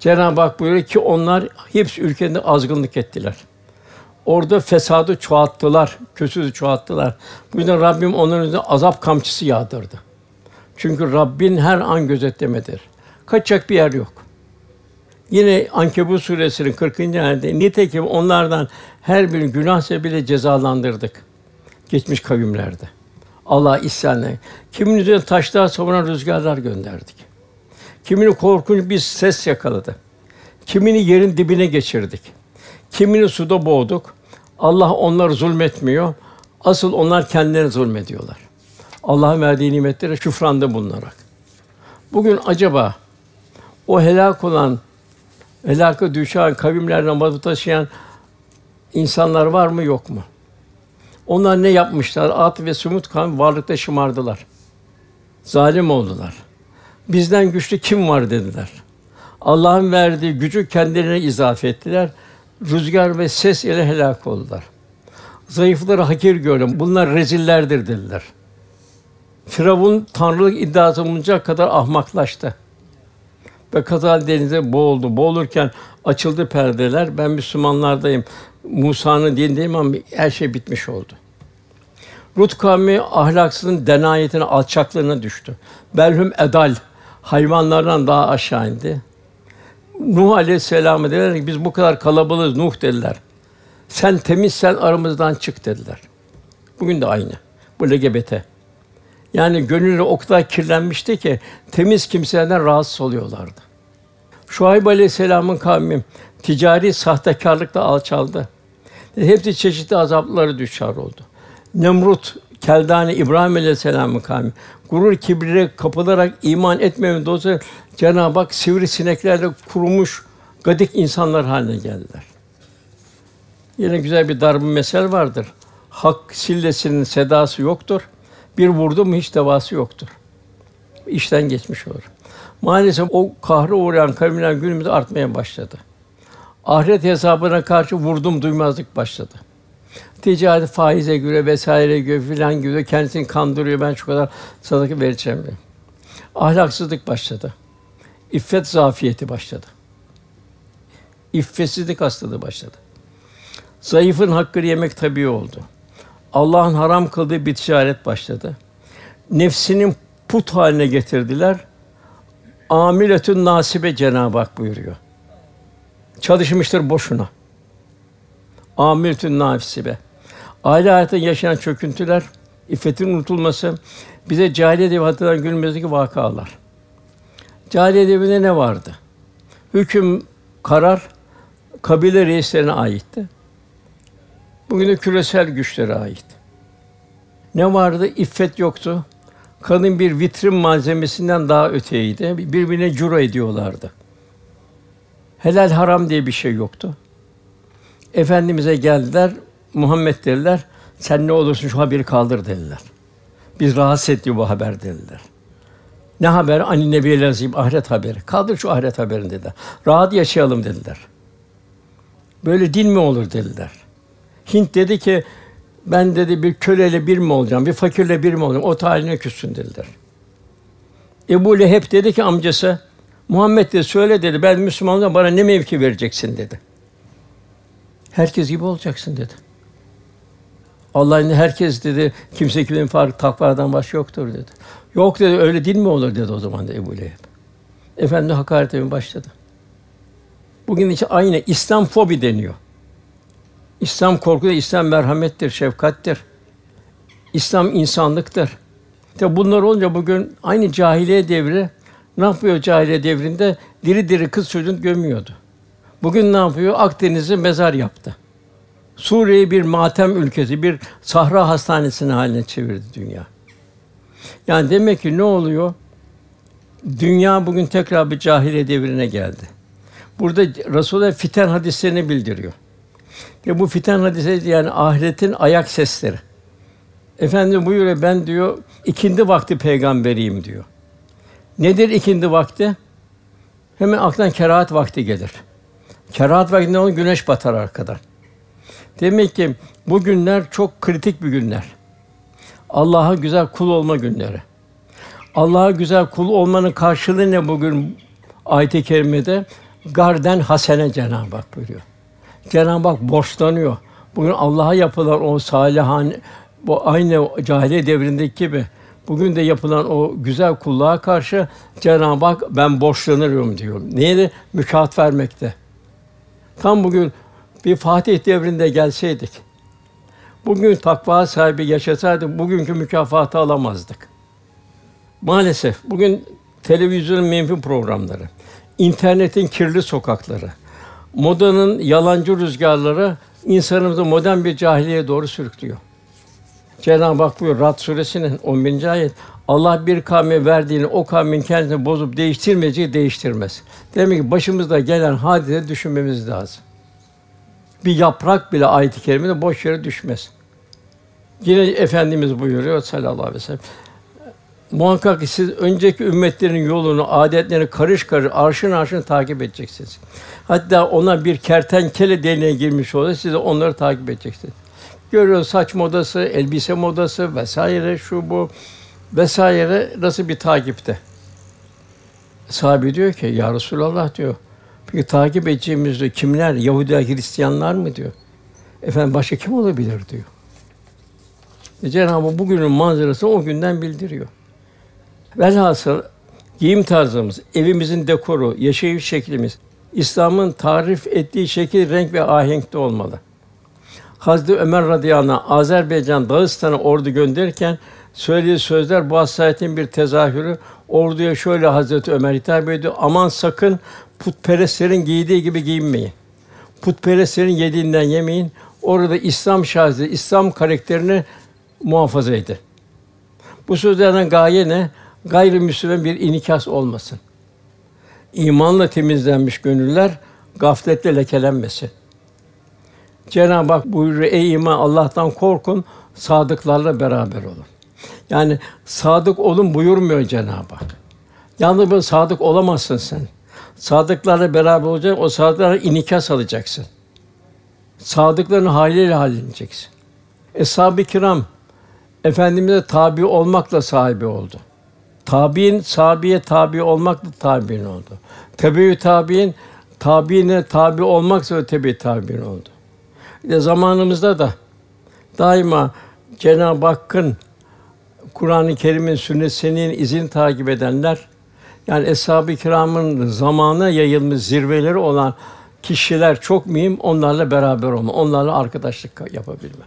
Cenab-ı Hak buyuruyor ki onlar hepsi ülkede azgınlık ettiler. Orada fesadı çoğalttılar, kötülüğü çoğalttılar. Bu yüzden Rabbim onların üzerine azap kamçısı yağdırdı. Çünkü Rabbin her an gözetlemedir. Kaçacak bir yer yok. Yine Ankebut suresinin 40. ayette nitekim onlardan her bir günah sebebiyle cezalandırdık. Geçmiş kavimlerde. Allah isyanla. Kimin üzerine taşlar savuran rüzgarlar gönderdik. Kimini korkunç bir ses yakaladı. Kimini yerin dibine geçirdik. Kimini suda boğduk. Allah onları zulmetmiyor. Asıl onlar kendilerine zulmediyorlar. Allah'ın verdiği nimetlere şükranda bulunarak. Bugün acaba o helak olan, helaka düşen kavimlerden vazı taşıyan insanlar var mı yok mu? Onlar ne yapmışlar? At ve Sumut kan varlıkta şımardılar. Zalim oldular. Bizden güçlü kim var dediler. Allah'ın verdiği gücü kendilerine izafe ettiler. Rüzgar ve ses ile helak oldular. Zayıfları hakir gördüm. Bunlar rezillerdir dediler. Firavun tanrılık iddiası bulunacak kadar ahmaklaştı. Ve Kazal denize boğuldu. Boğulurken açıldı perdeler. Ben Müslümanlardayım. Musa'nın dinindeyim ama her şey bitmiş oldu. Rut kavmi ahlaksızın denayetine, alçaklığına düştü. Belhum edal hayvanlardan daha aşağı indi. Nuh Aleyhisselam'a dediler ki biz bu kadar kalabalığız Nuh dediler. Sen temizsen aramızdan çık dediler. Bugün de aynı. Bu LGBT. Yani gönülleri o kadar kirlenmişti ki temiz kimselerden rahatsız oluyorlardı. Şuayb Aleyhisselam'ın kavmi ticari sahtekarlıkla alçaldı. Hepsi çeşitli azapları düşer oldu. Nemrut, Keldani İbrahim Aleyhisselam'ın kavmi gurur kibrine kapılarak iman etmeyen dolayısıyla Cenab-ı Hak sivrisineklerle kurumuş gadik insanlar haline geldiler. Yine güzel bir darb mesel vardır. Hak sillesinin sedası yoktur. Bir vurdu mu hiç devası yoktur. İşten geçmiş olur. Maalesef o kahre uğrayan kavimler günümüzde artmaya başladı. Ahiret hesabına karşı vurdum duymazlık başladı. Ticaret faize göre vesaire göre filan göre kendisini kandırıyor. Ben şu kadar sadaka vereceğim diye. Ahlaksızlık başladı. İffet zafiyeti başladı. İffetsizlik hastalığı başladı. Zayıfın hakkını yemek tabii oldu. Allah'ın haram kıldığı bir ticaret başladı. Nefsinin put haline getirdiler. Amiletün nasibe Cenab-ı Hak buyuruyor. Çalışmıştır boşuna. Amiletün nasibe. Aile hayatında yaşanan çöküntüler, iffetin unutulması, bize cahiliye devi hatırlayan günümüzdeki vakalar. Cahiliye devrinde ne vardı? Hüküm, karar kabile reislerine aitti. Bugün de küresel güçlere ait. Ne vardı? İffet yoktu. Kadın bir vitrin malzemesinden daha öteydi. Birbirine cura ediyorlardı. Helal haram diye bir şey yoktu. Efendimize geldiler, Muhammed dediler, sen ne olursun şu haberi kaldır dediler. Biz rahatsız etti bu haber dediler. Ne haber? Ani Nebi Lazim ahiret haberi. Kaldır şu ahiret haberini dediler. Rahat yaşayalım dediler. Böyle din mi olur dediler. Hint dedi ki ben dedi bir köleyle bir mi olacağım, bir fakirle bir mi olacağım? O taline küssün dediler. Ebu Leheb dedi ki amcası Muhammed de söyle dedi ben Müslümanım bana ne mevki vereceksin dedi. Herkes gibi olacaksın dedi. Allah'ın herkes dedi kimse kimsenin farkı takvadan başka yoktur dedi. Yok dedi öyle din mi olur dedi o zaman da Ebu Leheb. Efendi hakaret başladı. Bugün için aynı İslam fobi deniyor. İslam korku da İslam merhamettir, şefkattir. İslam insanlıktır. Tabi bunlar olunca bugün aynı cahiliye devri ne yapıyor cahiliye devrinde? Diri diri kız çocuğunu gömüyordu. Bugün ne yapıyor? Akdeniz'i mezar yaptı. Suriye'yi bir matem ülkesi, bir sahra hastanesine haline çevirdi dünya. Yani demek ki ne oluyor? Dünya bugün tekrar bir cahiliye devrine geldi. Burada Resulullah fiten hadislerini bildiriyor. Ve bu fiten hadisi yani ahiretin ayak sesleri. Efendim buyuruyor ben diyor ikindi vakti peygamberiyim diyor. Nedir ikindi vakti? Hemen aklına kerahat vakti gelir. Kerahat vaktinde o güneş batar arkadan. Demek ki bu günler çok kritik bir günler. Allah'a güzel kul olma günleri. Allah'a güzel kul olmanın karşılığı ne bugün ayet-i kerimede? Garden hasene Cenab-ı Hak buyuruyor. Cenab-ı Hak borçlanıyor. Bugün Allah'a yapılan o salihan bu aynı cahiliye devrindeki gibi bugün de yapılan o güzel kulluğa karşı Cenab-ı Hak ben borçlanırım diyor. Neydi? Mükafat vermekte. Tam bugün bir Fatih devrinde gelseydik, bugün takva sahibi yaşasaydık, bugünkü mükafatı alamazdık. Maalesef bugün televizyonun menfi programları, internetin kirli sokakları, modanın yalancı rüzgarları insanımızı modern bir cahiliye doğru sürüklüyor. Cenab-ı Hak buyuruyor Rad suresinin 11. ayet Allah bir kavme verdiğini o kavmin kendini bozup değiştirmeyeceği değiştirmez. Demek ki başımızda gelen hadise düşünmemiz lazım. Bir yaprak bile ayet-i kerimede boş yere düşmez. Yine efendimiz buyuruyor sallallahu aleyhi ve sellem. Muhakkak ki siz önceki ümmetlerin yolunu, adetlerini karış karış, arşın arşın takip edeceksiniz. Hatta ona bir kertenkele deliğine girmiş olsa siz de onları takip edeceksiniz. Görüyoruz saç modası, elbise modası vesaire şu bu vesaire nasıl bir takipte. Sahabe diyor ki ya Resulallah diyor. Peki takip edeceğimiz diyor, kimler? Yahudiler, Hristiyanlar mı diyor. Efendim başka kim olabilir diyor. E Cenab-ı bugünün manzarasını o günden bildiriyor. Velhasıl giyim tarzımız, evimizin dekoru, yaşayış şeklimiz İslam'ın tarif ettiği şekil, renk ve ahenkte olmalı. Hazreti Ömer radıyallahu anh Azerbaycan Dağıstan'a ordu gönderirken söylediği sözler bu hassasiyetin bir tezahürü. Orduya şöyle Hazreti Ömer hitap ediyor. Aman sakın putperestlerin giydiği gibi giyinmeyin. Putperestlerin yediğinden yemeyin. Orada İslam şahsi, İslam karakterini muhafaza edin. Bu sözlerden gaye ne? Gayrimüslim bir inikas olmasın. İmanla temizlenmiş gönüller gafletle lekelenmesin. Cenab-ı Hak buyuruyor, ey iman Allah'tan korkun, sadıklarla beraber olun. Yani sadık olun buyurmuyor Cenab-ı Hak. Yalnız böyle sadık olamazsın sen. Sadıklarla beraber olacak, o sadıklara inikas alacaksın. Sadıkların haliyle halleneceksin. Eshab-ı kiram Efendimiz'e tabi olmakla sahibi oldu. Tabiin sahabiye tabi olmakla tabiin oldu. Tebeü tabiin tabiine tabi olmakla tebi tabiin oldu. İşte zamanımızda da daima Cenab-ı Hakk'ın Kur'an-ı Kerim'in sünnet seninin izini takip edenler yani eshab-ı kiramın zamana yayılmış zirveleri olan kişiler çok mühim onlarla beraber olma, onlarla arkadaşlık yapabilme.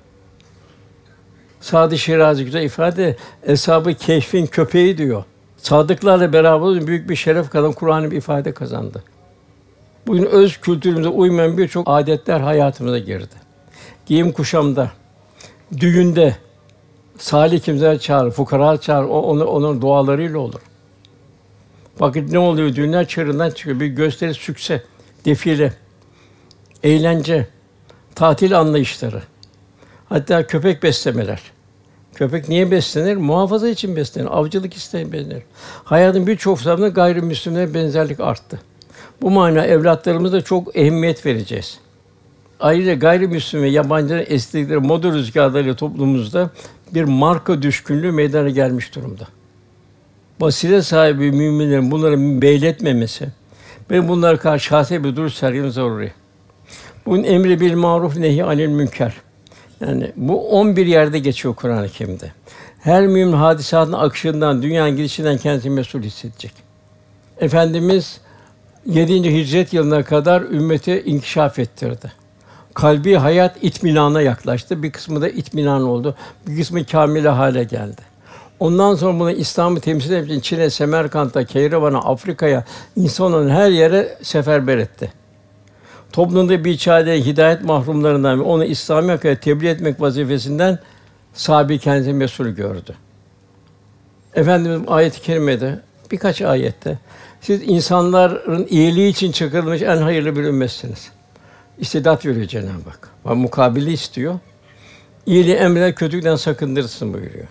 Sadi Şirazi güzel ifade eshab-ı kehfin köpeği diyor. Sadıklarla beraber olunca büyük bir şeref kazan, Kur'an'ı bir ifade kazandı. Bugün öz kültürümüze uymayan birçok adetler hayatımıza girdi. Giyim kuşamda, düğünde salih kimseler çağır, fukara çağır, o onu onun dualarıyla olur. Vakit ne oluyor? Düğünler çığırından çıkıyor. Bir gösteri, sükse, defile, eğlence, tatil anlayışları. Hatta köpek beslemeler. Köpek niye beslenir? Muhafaza için beslenir. Avcılık isteyen beslenir. Hayatın birçok tarafında gayrimüslimlere benzerlik arttı. Bu mana evlatlarımıza çok ehemmiyet vereceğiz. Ayrıca gayrimüslim ve yabancıların estikleri moda rüzgarlarıyla toplumumuzda bir marka düşkünlüğü meydana gelmiş durumda. Basiret sahibi müminlerin bunları beyletmemesi ve bunlara karşı şahsi bir duruş sergilemek zaruri. Bunun emri bil maruf nehi anil münker. Yani bu 11 yerde geçiyor Kur'an-ı Kerim'de. Her mümin hadisatın akışından, dünyanın gidişinden kendisini mesul hissedecek. Efendimiz 7. hicret yılına kadar ümmeti inkişaf ettirdi. Kalbi hayat itminana yaklaştı. Bir kısmı da itminan oldu. Bir kısmı kamile hale geldi. Ondan sonra bunu İslam'ı temsil etmek için Çin'e, Semerkant'a, Keyrevan'a, Afrika'ya, insanların her yere seferber etti. Toplumda bir çare hidayet mahrumlarından ve onu İslami hakikate tebliğ etmek vazifesinden sahibi kendisi mesul gördü. Efendimiz ayet-i kerimede birkaç ayette siz insanların iyiliği için çıkarılmış en hayırlı bir ümmetsiniz. İstidat veriyor Cenab-ı Hak. Ama mukabili istiyor. İyiliği emreder, kötülükten sakındırırsın buyuruyor.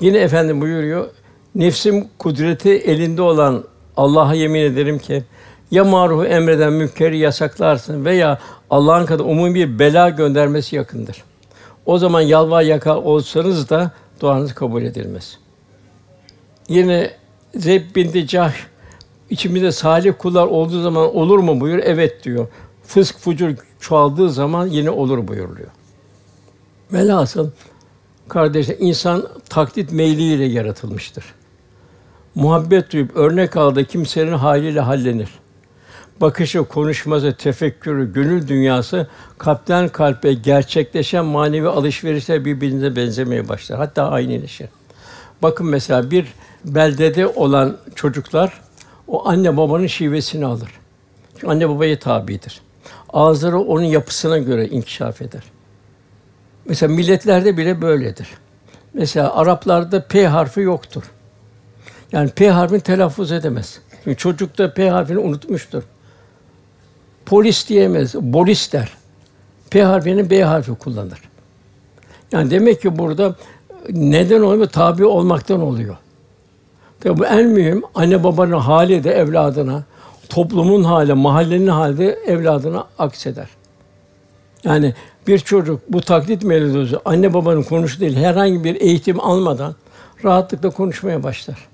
Yine efendim buyuruyor. Nefsim kudreti elinde olan Allah'a yemin ederim ki Ya maruhu emreden münkeri yasaklarsın veya Allah'ın kadar umumi bir bela göndermesi yakındır. O zaman yalvar yaka olsanız da duanız kabul edilmez. Yine Zeb bin Cah içimizde salih kullar olduğu zaman olur mu buyur? Evet diyor. Fısk fucur çoğaldığı zaman yine olur buyuruluyor. Velhasıl kardeşler insan taklit meyliyle yaratılmıştır. Muhabbet duyup örnek aldığı kimsenin haliyle hallenir. Bakışı, konuşması, tefekkürü, gönül dünyası kalpten kalpe gerçekleşen manevi alışverişler birbirine benzemeye başlar. Hatta aynıleşir. Bakın mesela bir beldede olan çocuklar o anne babanın şivesini alır. Çünkü anne babaya tabidir. Ağızları onun yapısına göre inkişaf eder. Mesela milletlerde bile böyledir. Mesela Araplarda P harfi yoktur. Yani P harfini telaffuz edemez. Çünkü çocuk da P harfini unutmuştur. Polis diyemez, bolis der. P harfini B harfi kullanır. Yani demek ki burada neden oluyor? Tabi olmaktan oluyor. Tabi bu en mühim anne babanın hali de evladına, toplumun hali, mahallenin hali de evladına akseder. Yani bir çocuk bu taklit melodisi anne babanın konuşu değil herhangi bir eğitim almadan rahatlıkla konuşmaya başlar.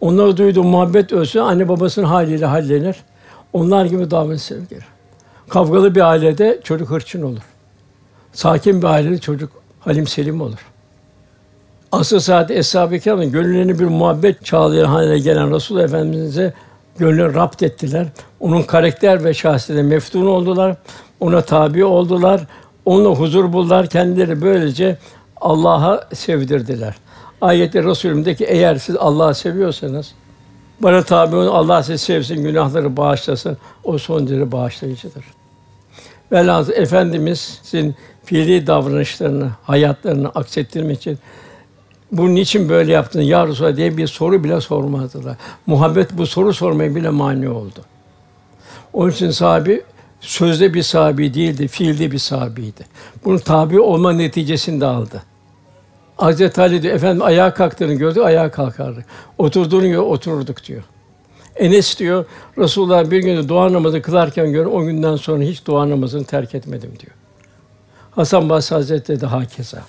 Onlara duyduğu muhabbet ölse anne babasının haliyle hallenir. Onlar gibi davet sevgilir. Kavgalı bir ailede çocuk hırçın olur. Sakin bir ailede çocuk halim selim olur. Asıl saat Eshab-ı Kiram'ın gönüllerini bir muhabbet çağlayan haline gelen Resul Efendimiz'e gönlünü rapt ettiler. Onun karakter ve şahsiyetine meftun oldular. Ona tabi oldular. Onunla huzur buldular. Kendileri böylece Allah'a sevdirdiler. Ayette Resulüm'deki eğer siz Allah'ı seviyorsanız bana tabi olun, Allah sizi sevsin, günahları bağışlasın. O son derece bağışlayıcıdır. Velhâsıl Efendimiz'in fiili davranışlarını, hayatlarını aksettirmek için bunun için böyle yaptın ya Resulallah diye bir soru bile sormazdılar. Muhabbet bu soru sormaya bile mani oldu. Onun için sahibi sözde bir sahibi değildi, fiilde bir sahibiydi. Bunun tabi olma neticesini de aldı. Hazreti Ali diyor, efendim ayağa kalktığını gördü, ayağa kalkardı. Oturduğunu gördü, otururduk diyor. Enes diyor, Resulullah bir gün dua namazı kılarken gör, o günden sonra hiç dua namazını terk etmedim diyor. Hasan Basri Hazretleri de hakeza.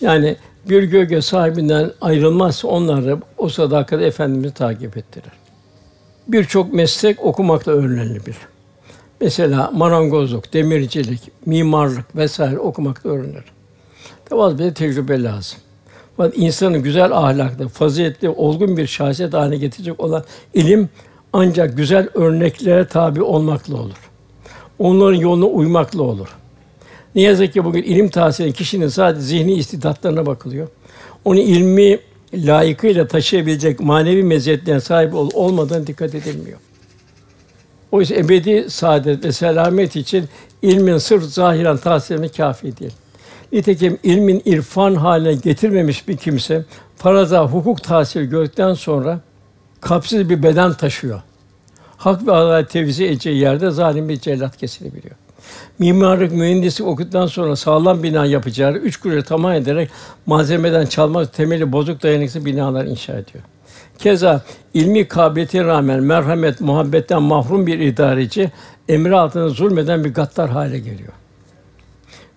Yani bir gölge sahibinden ayrılmazsa onlar da o sadakat Efendimiz'i takip ettirir. Birçok meslek okumakla öğrenilebilir. Mesela marangozluk, demircilik, mimarlık vesaire okumakla öğrenir. Tabi bir tecrübe lazım. Fakat insanın güzel ahlaklı, faziletli, olgun bir şahsiyet haline getirecek olan ilim ancak güzel örneklere tabi olmakla olur. Onların yoluna uymakla olur. Ne yazık ki bugün ilim tahsil kişinin sadece zihni istidatlarına bakılıyor. Onu ilmi layıkıyla taşıyabilecek manevi meziyetlerine sahip ol olmadan dikkat edilmiyor. Oysa ebedi saadet ve selamet için ilmin sırf zahiren tahsilini kafi değil. Nitekim ilmin irfan haline getirmemiş bir kimse faraza hukuk tahsil gördükten sonra kapsız bir beden taşıyor. Hak ve adalet tevzi edeceği yerde zalim bir cellat kesilebiliyor. Mimarlık mühendisi okuduktan sonra sağlam bina yapacağı üç kuruş tamam ederek malzemeden çalmak temeli bozuk dayanıksız binalar inşa ediyor. Keza ilmi kabiliyete rağmen merhamet, muhabbetten mahrum bir idareci emri altında zulmeden bir gattar hale geliyor.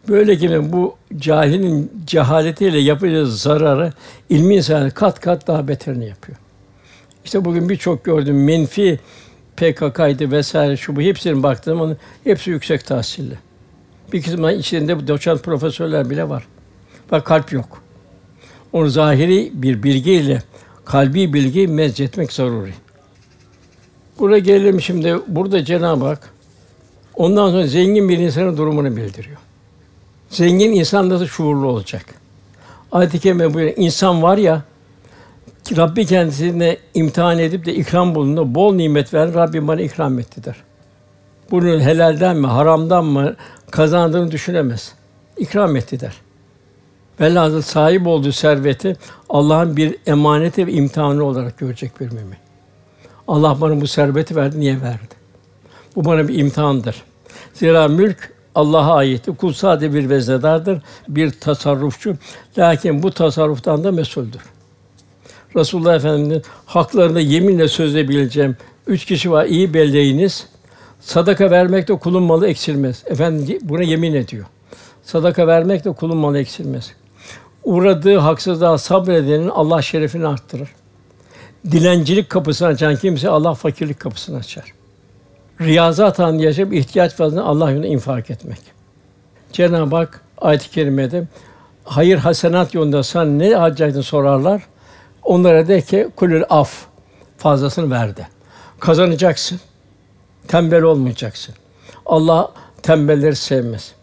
Böyle gibi bu cahilin cehaletiyle yapacağı zararı ilmi insan kat kat daha beterini yapıyor. İşte bugün birçok gördüğüm menfi PKK'ydı vesaire şu bu hepsinin baktığım onun hepsi yüksek tahsilli. Bir kısmı içinde doçent profesörler bile var. Bak kalp yok. Onu zahiri bir bilgiyle kalbi bilgi mezzetmek zaruri. Buraya gelelim şimdi. Burada Cenab-ı Hak ondan sonra zengin bir insanın durumunu bildiriyor. Zengin insan nasıl şuurlu olacak? Ayet-i kerime buyuruyor. İnsan var ya Rabbi kendisine imtihan edip de ikram bulundu. Bol nimet veren Rabbim bana ikram etti der. Bunu helalden mi, haramdan mı kazandığını düşünemez. İkram etti der. Velhâsıl sahip olduğu serveti Allah'ın bir emaneti ve imtihanı olarak görecek bir mümin. Allah bana bu serveti verdi, niye verdi? Bu bana bir imtihandır. Zira mülk Allah'a ait. Kul sadece bir veznedardır, bir tasarrufçu. Lakin bu tasarruftan da mesuldür. Resulullah Efendimiz'in haklarında yeminle sözle bileceğim Üç kişi var, iyi belleğiniz. Sadaka vermekte kulun malı eksilmez. Efendim buna yemin ediyor. Sadaka vermekte kulun malı eksilmez. Uğradığı haksızlığa sabredenin Allah şerefini arttırır. Dilencilik kapısını açan kimse Allah fakirlik kapısını açar. Riyazat halinde yaşayıp ihtiyaç fazlasını Allah yolunda infak etmek. Cenab-ı Hak ayet-i kerimede hayır hasenat yolunda sen ne harcaydın sorarlar. Onlara de ki kulül af fazlasını verdi. Kazanacaksın. Tembel olmayacaksın. Allah tembelleri sevmez.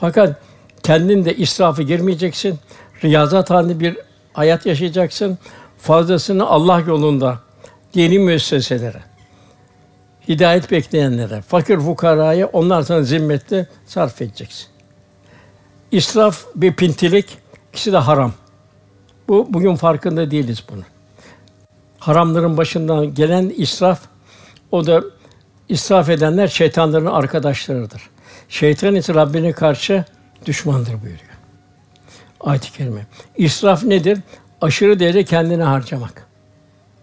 Fakat kendin de israfı girmeyeceksin. Riyazat halinde bir hayat yaşayacaksın. Fazlasını Allah yolunda dini müesseselere, hidayet bekleyenlere, fakir fukaraya onlar sana zimmette sarf edeceksin. İsraf bir pintilik, ikisi de haram. Bu bugün farkında değiliz bunu. Haramların başından gelen israf o da israf edenler şeytanların arkadaşlarıdır. Şeytan ise Rabbine karşı düşmandır buyuruyor. Ayet-i kerime. İsraf nedir? Aşırı derece kendine harcamak.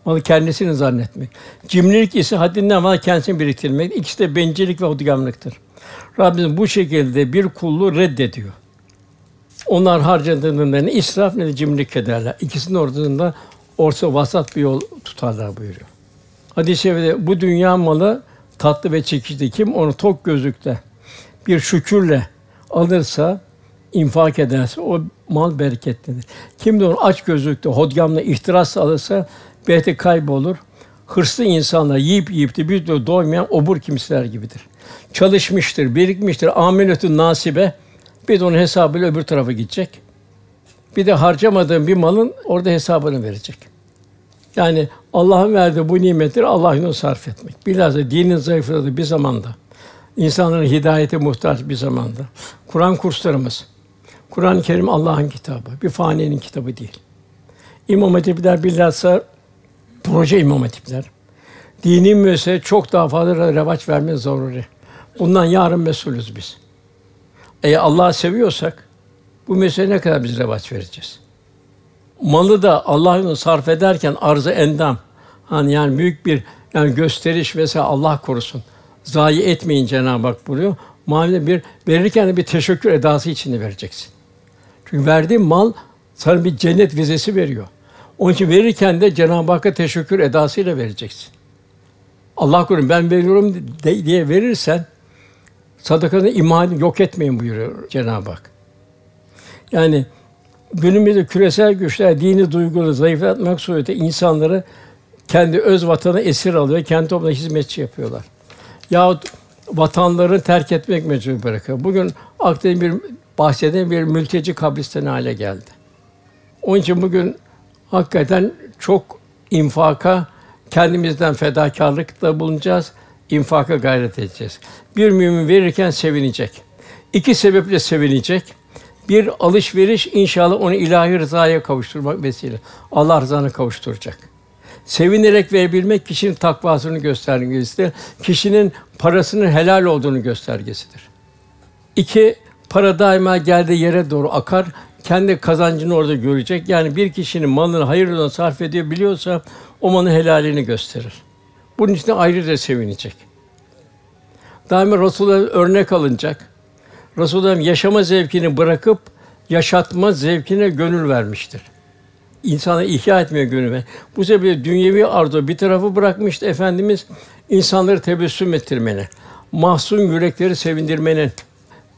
Malı kendisini zannetmek. Cimrilik ise haddinden fazla kendisini biriktirmek. İkisi de bencillik ve hodigamlıktır. Rabbimiz bu şekilde bir kulluğu reddediyor. Onlar harcadığında ne israf ne de cimrilik ederler. İkisinin ortasında orta vasat bir yol tutarlar buyuruyor. Hadis-i şerifte bu dünya malı tatlı ve çekici. Kim onu tok gözlükte bir şükürle alırsa, infak ederse o mal bereketlidir. Kim de onu aç gözlükte, hodgamla, ihtirasla alırsa belki kaybolur. Hırslı insanlar yiyip yiyip de bir de doymayan obur kimseler gibidir. Çalışmıştır, birikmiştir, ameletün nasibe bir de onun hesabıyla öbür tarafa gidecek. Bir de harcamadığın bir malın orada hesabını verecek. Yani Allah'ın verdiği bu nimetleri Allah yolunda sarf etmek. Bilhassa dinin zayıfladığı bir zamanda, insanların hidayete muhtaç bir zamanda, Kur'an kurslarımız, Kur'an-ı Kerim Allah'ın kitabı, bir faninin kitabı değil. İmam hatipler bilhassa proje imam hatipler. Dini müessese çok daha fazla revaç verme zaruri. Bundan yarın mesulüz biz. Eğer Allah'ı seviyorsak bu mesele ne kadar biz revaç vereceğiz? Malı da Allah yolunda sarf ederken arzı endam. Hani yani büyük bir yani gösteriş vesaire Allah korusun. Zayi etmeyin Cenab-ı Hak buyuruyor. Manevi bir verirken de bir teşekkür edası içinde vereceksin. Çünkü verdiğin mal sana bir cennet vizesi veriyor. Onun için verirken de Cenab-ı Hakk'a teşekkür edasıyla vereceksin. Allah korusun ben veriyorum diye verirsen sadakanı iman yok etmeyin buyuruyor Cenab-ı Hak. Yani günümüzde küresel güçler dini duyguları zayıflatmak suretiyle insanları kendi öz vatanı esir alıyor, kendi toplumuna hizmetçi yapıyorlar. Yahut vatanları terk etmek mecbur bırakıyor. Bugün Akdeniz bir bahseden bir mülteci kabristan hale geldi. Onun için bugün hakikaten çok infaka kendimizden fedakarlıkta bulunacağız. infaka gayret edeceğiz. Bir mümin verirken sevinecek. İki sebeple sevinecek. Bir alışveriş inşallah onu ilahi rızaya kavuşturmak vesile. Allah rızasına kavuşturacak. Sevinerek verebilmek kişinin takvasını göstergesidir. Kişinin parasının helal olduğunu göstergesidir. İki, para daima geldiği yere doğru akar. Kendi kazancını orada görecek. Yani bir kişinin malını hayırlı sarf ediyor biliyorsa o malın helalini gösterir. Bunun için ayrı da sevinecek. Daima Resulullah örnek alınacak. Resulullah yaşama zevkini bırakıp yaşatma zevkine gönül vermiştir. İnsanı ihya etmeye gönül ver. Bu sebeple dünyevi arzu bir tarafı bırakmıştı Efendimiz insanları tebessüm ettirmenin, mahzun yürekleri sevindirmenin,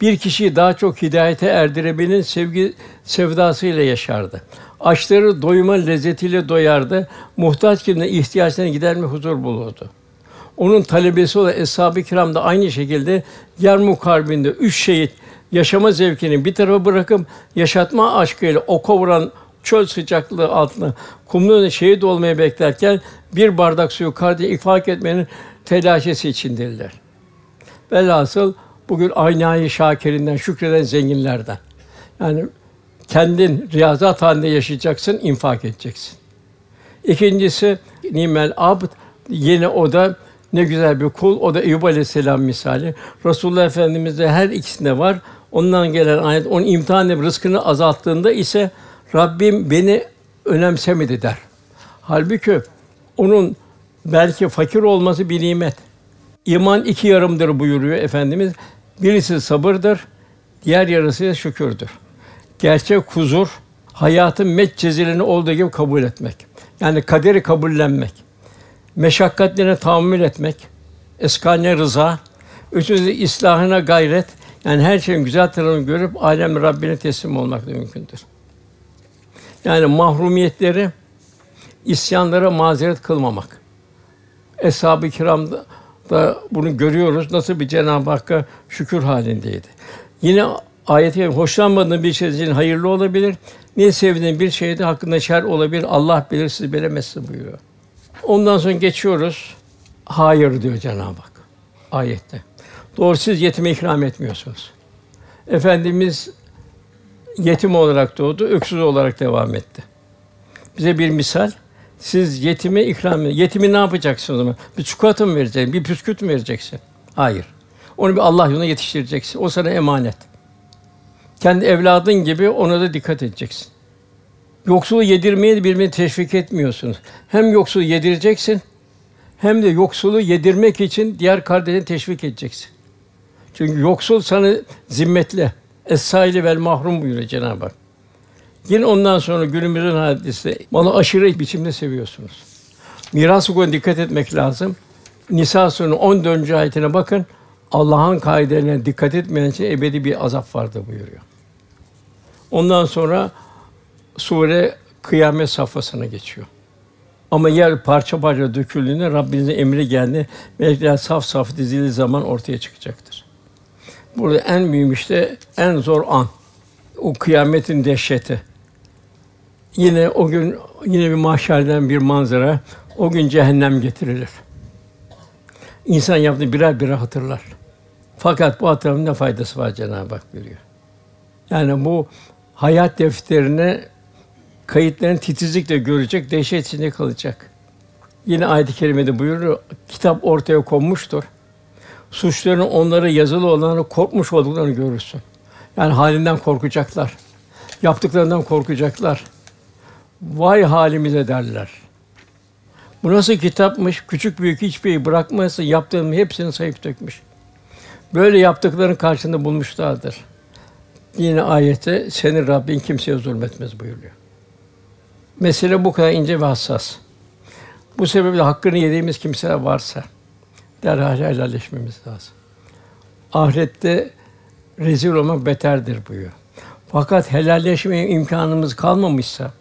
bir kişiyi daha çok hidayete erdirebilmenin sevgi sevdasıyla yaşardı. Açları doyuma lezzetiyle doyardı. Muhtaç kimine ihtiyaçlarını giderme huzur bulurdu. Onun talebesi olan Eshab-ı Kiram da aynı şekilde Yermuk Harbi'nde üç şehit yaşama zevkini bir tarafa bırakıp yaşatma aşkıyla o kovuran çöl sıcaklığı altında kumlu şehit olmaya beklerken bir bardak suyu kardeşe ifak etmenin telaşesi içindirler. Velhasıl bugün aynayı şakirinden, şükreden zenginlerden. Yani kendin riyazat halinde yaşayacaksın, infak edeceksin. İkincisi nimel abd yine o da ne güzel bir kul. O da Eyüp Aleyhisselam misali. Resulullah Efendimiz de her ikisinde var. Ondan gelen ayet onun imtihan edip rızkını azalttığında ise Rabbim beni önemsemedi der. Halbuki onun Belki fakir olması bir nimet. İman iki yarımdır buyuruyor Efendimiz. Birisi sabırdır, diğer yarısı da şükürdür. Gerçek huzur, hayatın metcezilini olduğu gibi kabul etmek. Yani kaderi kabullenmek. Meşakkatlerine tahammül etmek. Eskane rıza. Üçüncüsü islahına gayret. Yani her şeyin güzel tarafını görüp alem Rabbine teslim olmak da mümkündür. Yani mahrumiyetleri, isyanlara mazeret kılmamak. Eshab-ı kiramda da bunu görüyoruz. Nasıl bir Cenab-ı Hakk'a şükür halindeydi. Yine ayeti hoşlanmadığın bir şey için hayırlı olabilir. Ne sevdiğin bir şeyde hakkında şer olabilir. Allah bilir, siz bilemezsiniz buyuruyor. Ondan sonra geçiyoruz. Hayır diyor Cenab-ı Hak ayette. Doğru siz yetime ikram etmiyorsunuz. Efendimiz yetim olarak doğdu, öksüz olarak devam etti. Bize bir misal. Siz yetime ikram Yetimi ne yapacaksın o zaman? Bir çikolata mı vereceksin? Bir püsküt mü vereceksin? Hayır. Onu bir Allah yoluna yetiştireceksin. O sana emanet. Kendi evladın gibi ona da dikkat edeceksin. Yoksulu yedirmeye de birbirini teşvik etmiyorsunuz. Hem yoksulu yedireceksin, hem de yoksulu yedirmek için diğer kardeşini teşvik edeceksin. Çünkü yoksul sana zimmetli. Es-saili vel mahrum buyuruyor Cenab-ı Hak. Yine ondan sonra günümüzün hadisi malı aşırı biçimde seviyorsunuz. Miras hukukuna dikkat etmek lazım. Nisa suresi 14. ayetine bakın. Allah'ın kaidelerine dikkat etmeyen için ebedi bir azap vardır buyuruyor. Ondan sonra sure kıyamet safhasına geçiyor. Ama yer parça parça döküldüğünde Rabbinizin emri geldi. Melekler saf saf dizili zaman ortaya çıkacaktır. Burada en mühim işte en zor an. O kıyametin dehşeti. Yine o gün yine bir mahşerden bir manzara. O gün cehennem getirilir. İnsan yaptığı birer birer hatırlar. Fakat bu hatırlamın ne faydası var Cenab-ı Hak buyuruyor. Yani bu hayat defterine kayıtlarını titizlikle görecek, dehşet içinde kalacak. Yine ayet-i kerimede buyuruyor, kitap ortaya konmuştur. Suçların onlara yazılı olanı korkmuş olduklarını görürsün. Yani halinden korkacaklar. Yaptıklarından korkacaklar. Vay halimize derler. Bu nasıl kitapmış? Küçük büyük hiçbir şey bırakmazsa yaptığının hepsini sayıp dökmüş. Böyle yaptıkların karşında bulmuşlardır. Yine ayette senin Rabbin kimseye zulmetmez buyuruyor. Mesele bu kadar ince ve hassas. Bu sebeple hakkını yediğimiz kimseler varsa derhal helalleşmemiz lazım. Ahirette rezil olmak beterdir buyuruyor. Fakat helalleşmeye imkanımız kalmamışsa,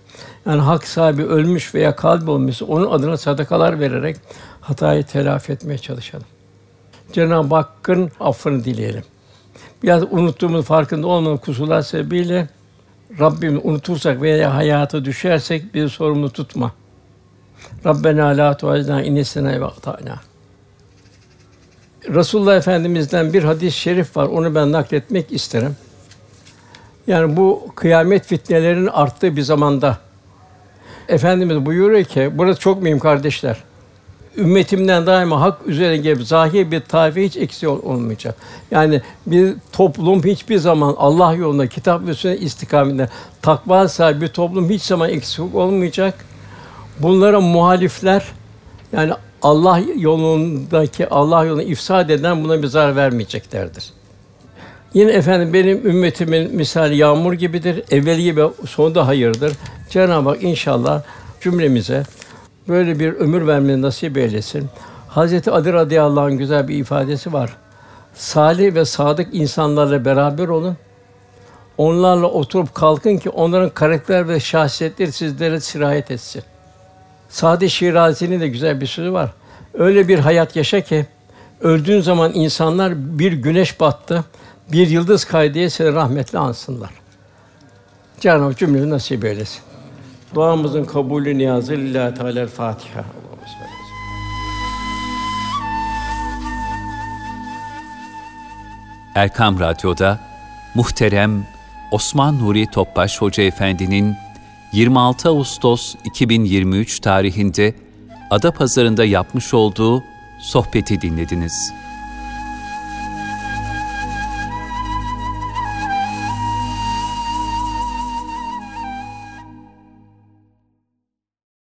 yani hak sahibi ölmüş veya kalbi olmuşsa onun adına sadakalar vererek hatayı telafi etmeye çalışalım. Cenab-ı Hakk'ın affını dileyelim. Biraz unuttuğumuz farkında olmadan kusurlar sebebiyle Rabbim unutursak veya hayata düşersek bir sorumlu tutma. Rabbena la tu'azna inesena ve ata'na. Resulullah Efendimiz'den bir hadis-i şerif var. Onu ben nakletmek isterim. Yani bu kıyamet fitnelerinin arttığı bir zamanda Efendimiz buyuruyor ki, burası çok mühim kardeşler. Ümmetimden daima hak üzere gibi zahir bir taife hiç eksi olmayacak. Yani bir toplum hiçbir zaman Allah yolunda, kitap ve sünnet istikametinde takva sahibi bir toplum hiç zaman eksik olmayacak. Bunlara muhalifler yani Allah yolundaki Allah yolunu ifsad eden buna bir zarar vermeyeceklerdir. Yine efendim benim ümmetimin misali yağmur gibidir. Evveli gibi sonu da hayırdır. Cenab-ı Hak inşallah cümlemize böyle bir ömür vermeyi nasip eylesin. Hazreti Ali radıyallahu anh güzel bir ifadesi var. Salih ve sadık insanlarla beraber olun. Onlarla oturup kalkın ki onların karakter ve şahsiyetleri sizlere sirayet etsin. Sadi Şirazi'nin de güzel bir sözü var. Öyle bir hayat yaşa ki öldüğün zaman insanlar bir güneş battı, bir yıldız kaydı diye seni rahmetle ansınlar. Cenab-ı cümlemizi nasip eylesin. Duamızın kabulü niyazı lillahi teala Fatiha. Erkam Radyo'da muhterem Osman Nuri Topbaş Hoca Efendi'nin 26 Ağustos 2023 tarihinde Adapazarı'nda yapmış olduğu sohbeti dinlediniz.